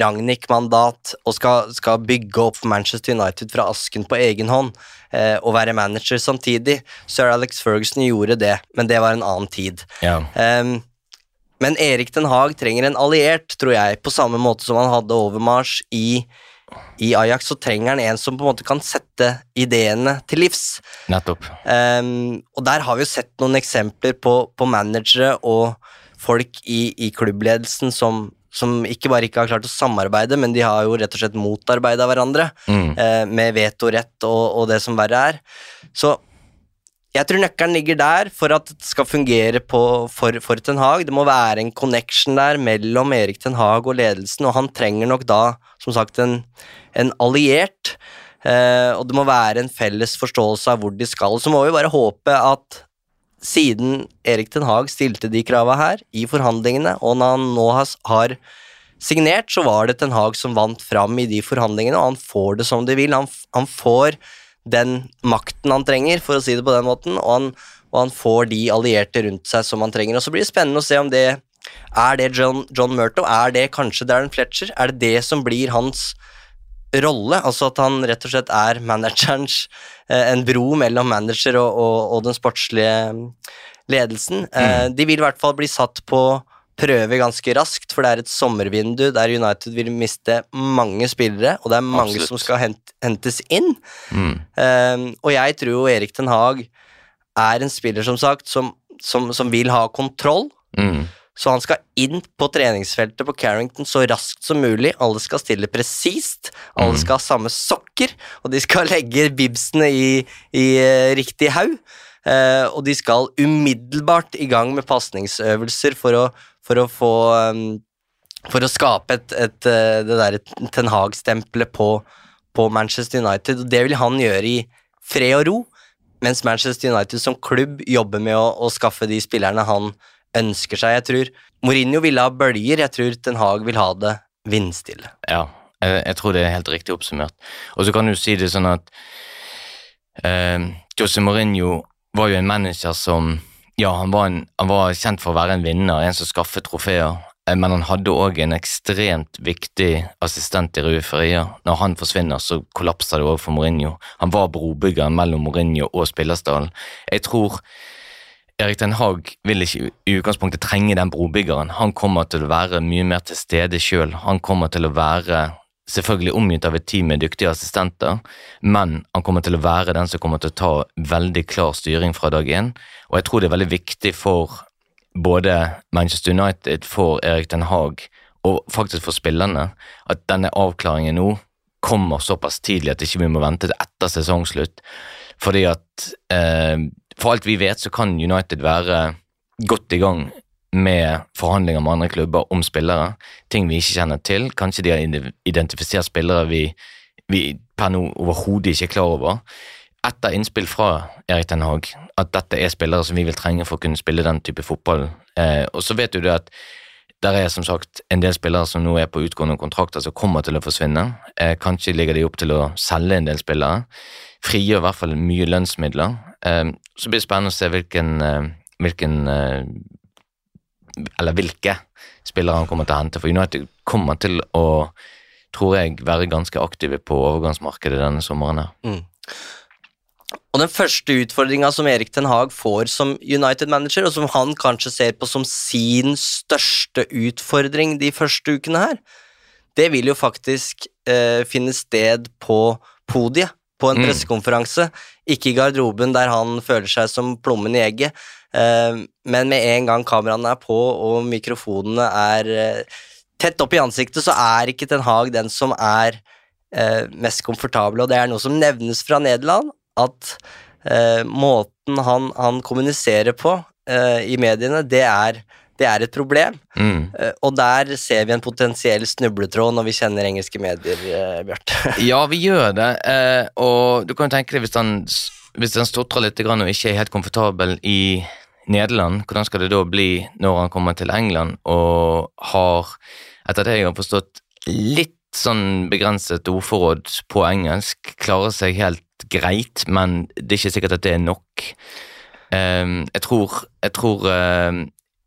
Speaker 2: Ragnhild-mandat og skal, skal, bygge opp Manchester United fra asken på egen hånd eh, og være manager samtidig. Sir Alex Ferguson gjorde det, men det var en annen tid.
Speaker 3: Ja.
Speaker 2: Um, men Erik Den Haag trenger en alliert, tror jeg, på samme måte som han hadde Overmars i, i Ajax, så trenger han en som på en måte kan sette ideene til livs.
Speaker 3: Nettopp.
Speaker 2: Um, og der har vi jo sett noen eksempler på, på managere og folk i, i klubbledelsen som, som, ikke bare ikke har klart å samarbeide, men de har jo rett og slett motarbeida hverandre
Speaker 3: mm.
Speaker 2: eh, med vetorett og, og det som verre er. Så jeg tror nøkkelen ligger der for at det skal fungere på, for, for Ten Hag. Det må være en connection der mellom Erik Ten Hag og ledelsen, og han trenger nok da, som sagt, en, en alliert. Eh, og det må være en felles forståelse av hvor de skal. Så må vi bare håpe at siden Erik den Haag stilte de krava her i forhandlingene, og når han nå har, signert, så var det Ten Hag som vant fram i de forhandlingene, og han får det som de vil. Han, han får den makten han trenger, for å si det på den måten, og han, og han får de allierte rundt seg som han trenger. Og Så blir det spennende å se om det er det John, John Murtow, er det kanskje Darren Fletcher, er det det som blir hans rolle, altså at han rett og slett er managerens eh, En bro mellom manager og, og, og den sportslige ledelsen. Eh,
Speaker 3: Mm.
Speaker 2: De vil i hvert fall bli satt på prøve ganske raskt, for det er et sommervindu der United vil miste mange spillere, og det er mange
Speaker 3: Absolutt.
Speaker 2: som skal hent, hentes inn.
Speaker 3: Mm.
Speaker 2: Eh, og jeg tror jo Erik Den Haag er en spiller, som sagt, som, som, som vil ha kontroll.
Speaker 3: Mm.
Speaker 2: Så han skal inn på treningsfeltet på Carrington så raskt som mulig. Alle skal stille presist, alle skal ha samme sokker, og de skal legge bibsene i, i eh, riktig haug. Eh, og de skal umiddelbart i gang med pasningsøvelser for å, for å få um, For å skape et, et, eh, det derre Ten Hag-stempelet på, på Manchester United. Og det vil han gjøre i fred og ro, mens Manchester United som klubb jobber med å, å skaffe de spillerne han ønsker seg. Jeg tror Mourinho ville ha bølger, jeg tror Ten Hag vil ha det vindstille.
Speaker 3: Ja, jeg, jeg tror det er helt riktig oppsummert. Og så kan du si det sånn at eh, Jose Mourinho var jo en manager som Ja, han var, en, han var kjent for å være en vinner, en som skaffet trofeer, eh, men han hadde òg en ekstremt viktig assistent i Rue Feria. Når han forsvinner, så kollapser det òg for Mourinho. Han var brobyggeren mellom Mourinho og spillerstallen. Jeg tror Erik Den Haag vil ikke i utgangspunktet trenge den brobyggeren. Han kommer til å være mye mer til stede sjøl. Han kommer til å være selvfølgelig omgitt av et team med dyktige assistenter, men han kommer til å være den som kommer til å ta veldig klar styring fra dag én. Og jeg tror det er veldig viktig for både Manchester United, for Erik Den Haag og faktisk for spillerne at denne avklaringen nå kommer såpass tidlig at ikke vi må vente til etter sesongslutt. Fordi at eh, for alt vi vet, så kan United være godt i gang med forhandlinger med andre klubber om spillere. Ting vi ikke kjenner til. Kanskje de har identifisert spillere vi, vi per nå overhodet ikke er klar over. Etter innspill fra Erik Den Haag at dette er spillere som vi vil trenge for å kunne spille den type fotball. Eh, og så vet du det at der er som sagt en del spillere som nå er på utgående kontrakter som kommer til å forsvinne. Eh, kanskje ligger de opp til å selge en del spillere. Frigjør i hvert fall mye lønnsmidler. Eh, så blir det spennende å se hvilken, eh, hvilken eh, Eller hvilke spillere han kommer til å hente. For United kommer til å, tror jeg, være ganske aktive på overgangsmarkedet denne sommeren. her.
Speaker 2: Mm. Og den første utfordringa som Erik Ten Hag får som United-manager, og som han kanskje ser på som sin største utfordring de første ukene her, det vil jo faktisk eh, finne sted på podiet på en
Speaker 3: Mm.
Speaker 2: pressekonferanse. Ikke i garderoben der han føler seg som plommen i egget, eh, men med en gang kameraene er på og mikrofonene er eh, tett opp i ansiktet, så er ikke Ten Hag den som er eh, mest komfortabel, og det er noe som nevnes fra Nederland, at måten han, han kommuniserer på i mediene, det er det er et problem.
Speaker 3: Mm.
Speaker 2: Eh, Og der ser vi en potensiell snubletråd når vi kjenner engelske medier, eh, Bjarte.
Speaker 3: Ja, vi gjør det, eh, og du kan jo tenke deg hvis han, hvis han stotrer litt grann og ikke er helt komfortabel i Nederland, hvordan skal det da bli når han kommer til England og har, etter det jeg har forstått, litt sånn begrenset ordforråd på engelsk, klarer seg helt greit, men det er ikke sikkert at det er nok. Um, jeg tror, jeg tror ehm,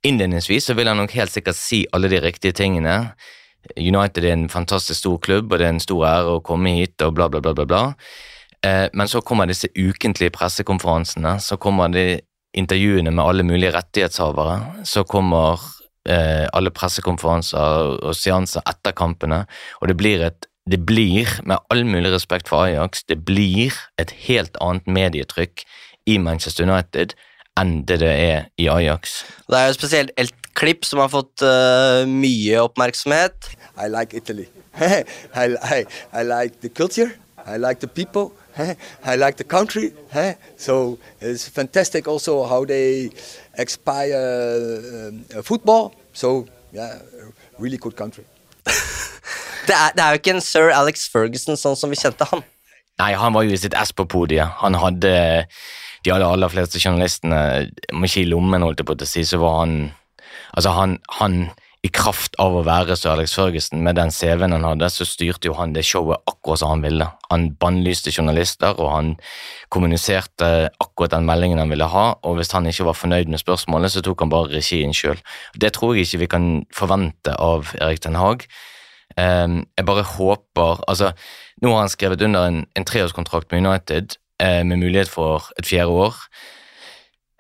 Speaker 3: innledningsvis så vil han nok helt sikkert si alle de riktige tingene. United er en fantastisk stor klubb, og det er en stor ære å komme hit, og bla, bla, bla, bla. bla. Eh, men så kommer disse ukentlige pressekonferansene, så kommer de intervjuene med alle mulige rettighetshavere, så kommer eh, alle pressekonferanser og seanser etter kampene, og det blir et det blir, med all mulig respekt for Ajax, det blir et helt annet medietrykk i Manchester United enn det det er i Ajax.
Speaker 2: Det er jo spesielt et klipp som har fått uh, mye oppmerksomhet.
Speaker 8: I like Italy. I, I, I like the culture. I like the people. I like the country. So it's fantastic also how they expire uh, football. So yeah, really good country.
Speaker 2: Det er, det er jo ikke en sir Alex Ferguson sånn som vi kjente han.
Speaker 3: Nei, han var jo i sitt ess på podiet. Han hadde de aller, aller fleste journalistene Om ikke i lommen, holdt jeg på å si, så var han Altså, han, han i kraft av å være Sir Alex Ferguson, med den CV-en han hadde, så styrte jo han det showet akkurat som han ville. Han bannlyste journalister, og han kommuniserte akkurat den meldingen han ville ha, og hvis han ikke var fornøyd med spørsmålet, så tok han bare regien sjøl. Det tror jeg ikke vi kan forvente av Erik Den Haag. Um, jeg bare håper altså, Nå har han skrevet under en, en treårskontrakt med United med mulighet for et fjerde år.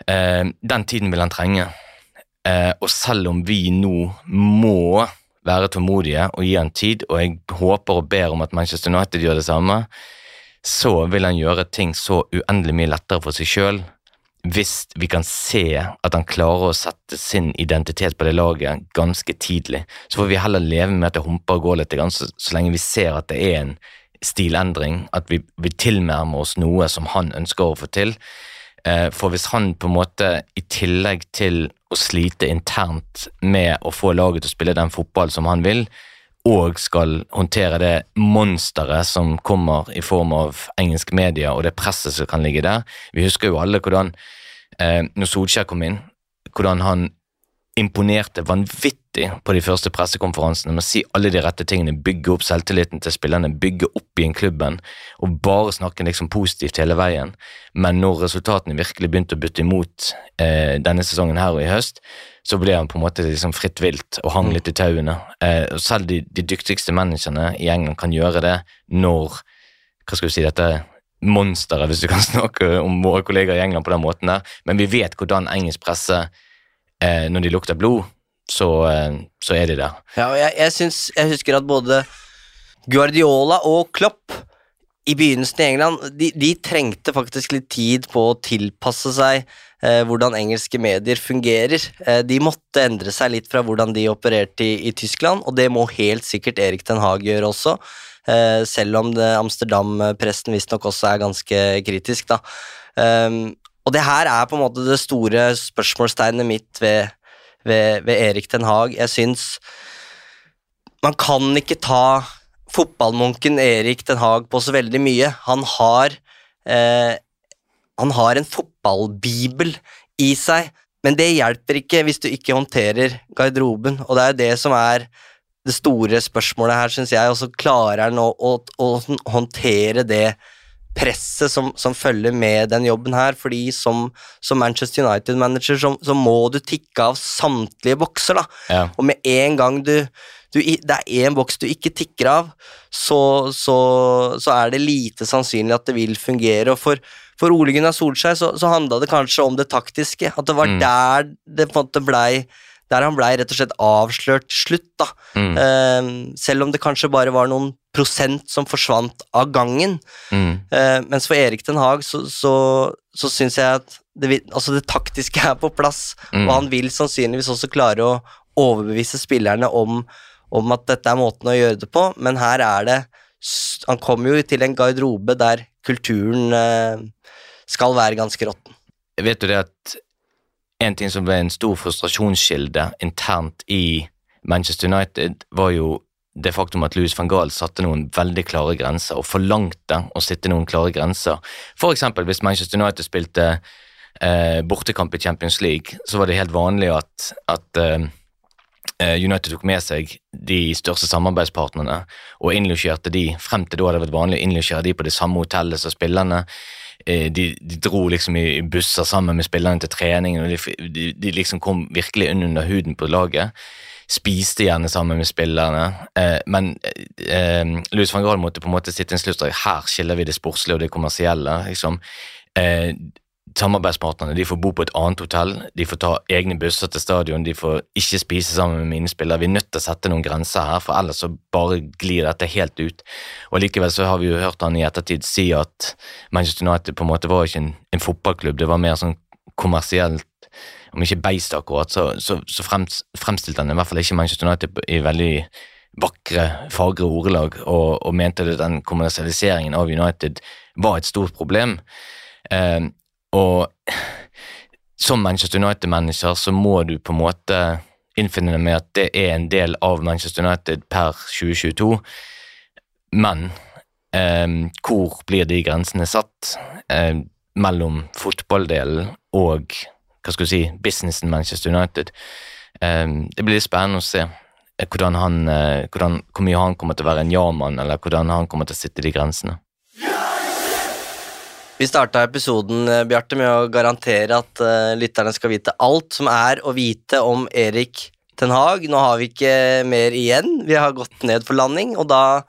Speaker 3: Uh, den tiden vil han trenge. Uh, og selv om vi nå må være tålmodige og gi han tid, og jeg håper og ber om at Manchester United gjør det samme, så vil han gjøre ting så uendelig mye lettere for seg sjøl hvis vi kan se at han klarer å sette sin identitet på det laget ganske tidlig, så får vi heller leve med at det humper og går litt, så, så lenge vi ser at det er en stilendring, at vi, vi tilnærmer oss noe som han ønsker å få til. Eh, for hvis han på en måte, i tillegg til å slite internt med å få laget til å spille den fotball som han vil, og skal håndtere det monsteret som kommer i form av engelsk media og det presset som kan ligge der. Vi husker jo alle hvordan, eh, når Solskjær kom inn, hvordan han imponerte vanvittig på de første pressekonferansene med å si alle de rette tingene, bygge opp selvtilliten til spillerne, bygge opp igjen klubben og bare snakke liksom positivt hele veien. Men når resultatene virkelig begynte å bytte imot eh, denne sesongen her og i høst, så ble han på en måte liksom fritt vilt og hang litt i tauene. Eh, og selv de, de dyktigste managerne i England kan gjøre det når hva skal vi si, dette monsteret, hvis du kan snakke om våre kollegaer i England på den måten der, men vi vet hvordan engelsk presse eh, når de lukter blod, så, eh, så er de der.
Speaker 2: Ja, og jeg, jeg, syns, jeg husker at både Guardiola og Klopp i begynnelsen i England de, de trengte faktisk litt tid på å tilpasse seg eh, hvordan engelske medier fungerer. Eh, de måtte endre seg litt fra hvordan de opererte i, i Tyskland, og det må helt sikkert Erik Den Haag gjøre også. Eh, selv om Amsterdam-pressen visstnok også er ganske kritisk, da. Um, og det her er på en måte det store spørsmålstegnet mitt ved, ved, ved Erik Den Haag. Jeg syns man kan ikke ta fotballmunken Erik Den Haag på så veldig mye. Han har eh, Han har en fotballbibel i seg, men det hjelper ikke hvis du ikke håndterer garderoben, og det er det som er det store spørsmålet her, syns jeg, og så klarer han å, å, å håndtere det presset som, som følger med den jobben her, fordi som, som Manchester United-manager så, så må du tikke av samtlige bokser, da.
Speaker 3: Ja.
Speaker 2: Og med en gang du, du Det er én boks du ikke tikker av, så, så, så er det lite sannsynlig at det vil fungere. Og for, for Ole Gunnar Solskjær så, så handla det kanskje om det taktiske. At det var
Speaker 3: Mm.
Speaker 2: der det på en måte blei der han blei rett og slett avslørt til slutt, da.
Speaker 3: Mm.
Speaker 2: Um, selv om det kanskje bare var noen prosent som forsvant av gangen.
Speaker 3: Mm.
Speaker 2: Eh, mens for Erik Den Haag så, så, så syns jeg at det, altså det taktiske er på plass,
Speaker 3: Mm.
Speaker 2: og han vil sannsynligvis også klare å overbevise spillerne om, om at dette er måten å gjøre det på, men her er det Han kommer jo til en garderobe der kulturen eh, skal være ganske råtten.
Speaker 3: Vet du det at en ting som ble en stor frustrasjonskilde internt i Manchester United, var jo det faktum at Louis van Gaal satte noen veldig klare grenser, og forlangte å sitte noen klare grenser. For eksempel hvis Manchester United spilte eh, bortekamp i Champions League, så var det helt vanlig at, at eh, United tok med seg de største samarbeidspartnerne og innlosjerte de. Frem til da hadde det vært vanlig å innlosjere de på det samme hotellet som spillerne. Eh, de, de, dro liksom i busser sammen med spillerne til trening, og de, de, de liksom kom virkelig under huden på laget spiste gjerne sammen med spillerne. Eh, men eh, Louis van Gaal måtte på en måte sitte en sluttstrek. Her skiller vi det sportslige og det kommersielle. Liksom. Eh, samarbeidspartnerne de får bo på et annet hotell, de får ta egne busser til stadion, de får ikke spise sammen med mine spillere. Vi er nødt til å sette noen grenser her, for ellers så bare glir dette helt ut. Og Likevel så har vi jo hørt han i ettertid si at Manchester United på en måte var ikke en, en fotballklubb, det var mer sånn kommersielt om ikke beist akkurat, så, så, så fremstilte han i hvert fall ikke Manchester United i veldig vakre, fagre ordelag, og, og mente at den kommersialiseringen av United var et stort problem. Eh, og som Manchester United-manager så må du på en måte innfinne deg med at det er en del av Manchester United per 2022, men eh, hvor blir de grensene satt eh, mellom fotballdelen og hva skal du si, businessen Manchester United. Um, det blir spennende å se hvordan han, uh, hvordan, hvor mye han kommer til å være en ja-mann, eller hvordan han kommer til å sitte i de grensene.
Speaker 2: Vi starta episoden eh, Bjarte, med å garantere at lytterne skal vite alt som er å vite om Erik Ten Hag. Nå har vi ikke mer igjen. Vi har gått ned for landing, og da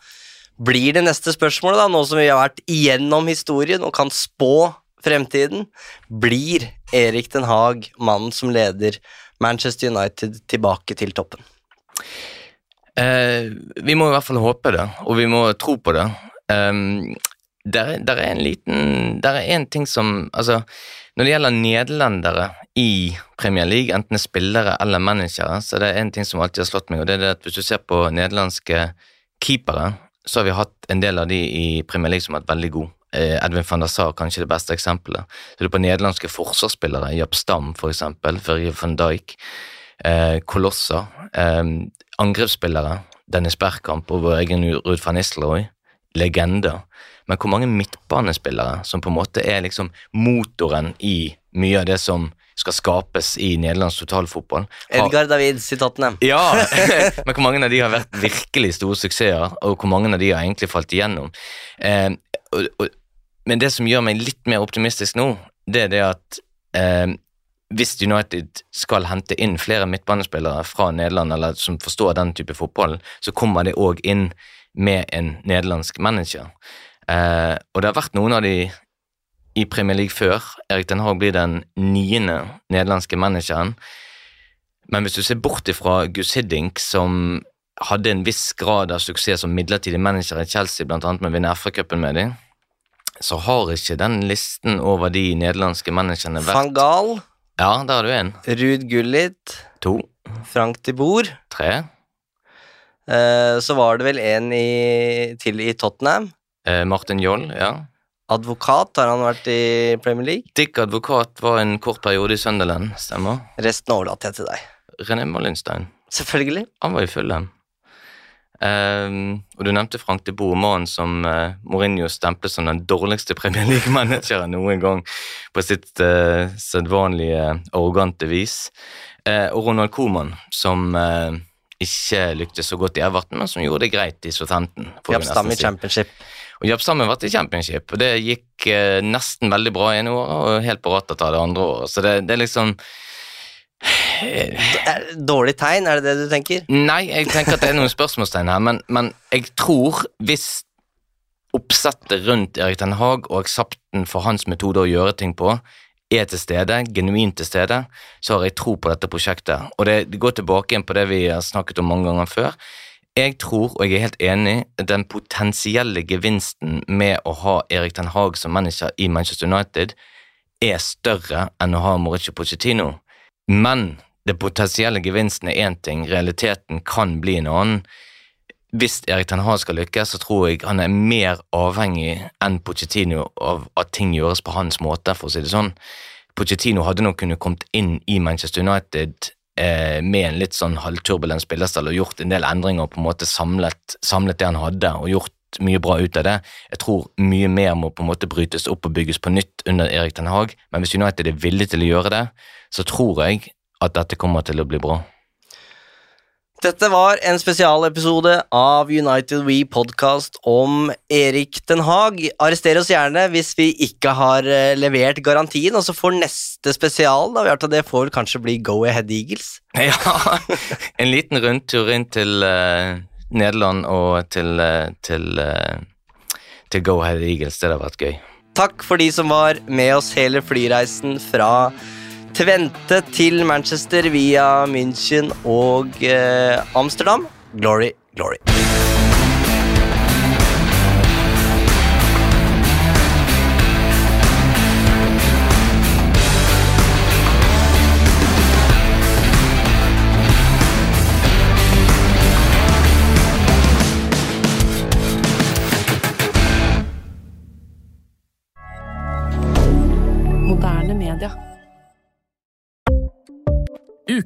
Speaker 2: blir det neste spørsmålet, da, nå som vi har vært igjennom historien og kan spå fremtiden. Blir Erik Den Haag mannen som leder Manchester United tilbake til toppen?
Speaker 3: Eh, vi må i hvert fall håpe det, og vi må tro på det. Um, der, der, er en liten Der er en ting som Altså, når det gjelder nederlendere i Premier League, enten det er spillere eller managere, så det er en ting som alltid har slått meg, og det er det at hvis du ser på nederlandske keepere, så har vi hatt en del av de i Premier League som har vært veldig gode. Eh, Edwin van der Sar kanskje det beste eksempelet. Så du på nederlandske forsvarsspillere, Japp Stam eksempel, Førje van Dijk, eh, Kolosser, eh, angrepsspillere, Dennis Bergkamp og vår egen Ruud van Nistelrooy, legender. Men hvor mange midtbanespillere som på en måte er liksom motoren i mye av det som skal skapes i nederlandsk totalfotball.
Speaker 2: Edgar David-sitatene.
Speaker 3: Ja, men hvor mange av de har vært virkelig store suksesser, og hvor mange av de har egentlig falt igjennom. Eh, og, og, men det som gjør meg litt mer optimistisk nå, det er det at eh, hvis United skal hente inn flere midtbanespillere fra Nederland, eller som forstår den type fotball, så kommer det òg inn med en nederlandsk manager. Eh, og det har vært noen av de i Premier League før. Erik Den Haag blir den niende nederlandske manageren. Men hvis du ser bort ifra Gus Hiddink, som hadde en viss grad av suksess som midlertidig manager i Chelsea, annet med å vinne FA-cupen med dem, så har ikke den listen over de nederlandske managerne vært
Speaker 2: Van Gaal.
Speaker 3: Ja, der har du en.
Speaker 2: Ruud Gullit.
Speaker 3: To.
Speaker 2: Frank de Boer.
Speaker 3: Tre.
Speaker 2: Eh, så var det vel en i, til i Tottenham.
Speaker 3: Eh, Martin Joll, ja.
Speaker 2: Advokat, har han vært i Premier League?
Speaker 3: Dick Advokat var en kort periode i Sunderland, stemmer.
Speaker 2: Resten overlater jeg til deg.
Speaker 3: René Mollenstein.
Speaker 2: Selvfølgelig.
Speaker 3: Han var i Fulham. Um, og du nevnte Frank de Boe, mannen som uh, Mourinho stemplet som den dårligste Premier League-manageren noen gang, på sitt uh, sedvanlige arrogante vis. Uh, og Ronald Coman, som ikke lyktes så godt i Everton, men som gjorde det greit i Southampton.
Speaker 2: Jappstam i championship.
Speaker 3: Og hjalp har vært i championship, og det gikk nesten veldig bra ene året og helt på rattet av det andre året. Så det, det er liksom
Speaker 2: Dårlig tegn, er det det du tenker?
Speaker 3: Nei, jeg tenker at det er noen spørsmålstegn her, men, men jeg tror hvis oppsettet rundt Erik Den Haag og aksepten for hans metode å gjøre ting på er til stede, genuint til stede, så har jeg tro på dette prosjektet. Og det, det går tilbake igjen på det vi har snakket om mange ganger før. Jeg tror, og jeg er helt enig, den potensielle gevinsten med å ha Erik Den Haag som manager i Manchester United er større enn å ha Mauricio Pochettino. Men det potensielle gevinsten er én ting, realiteten kan bli en annen. Hvis Erik Ten Hag skal lykkes, så tror jeg han er mer avhengig enn Pochettino av at ting gjøres på hans måte, for å si det sånn. Pochettino hadde nok kunnet kommet inn i Manchester United med en litt sånn halvturbulent spillerstall og gjort en del endringer og på en måte samlet, samlet det han hadde, og gjort mye bra ut av det. Jeg tror mye mer må på en måte brytes opp og bygges på nytt under Erik Den Haag, men hvis United er villig til å gjøre det, så tror jeg at dette kommer til å bli bra.
Speaker 2: Dette var en spesialepisode av United We podcast om Erik Den Haag. Arrester oss gjerne hvis vi ikke har eh, levert garantien, og så får neste spesial da, det får kanskje bli Go Ahead Eagles.
Speaker 3: Ja, en liten rundtur inn til uh, Nederland og til, uh, til, uh, til Go Ahead Eagles. Det hadde vært gøy.
Speaker 2: Takk for de som var med oss hele flyreisen fra Tvente til Manchester via München og eh, Amsterdam. Glory, glory.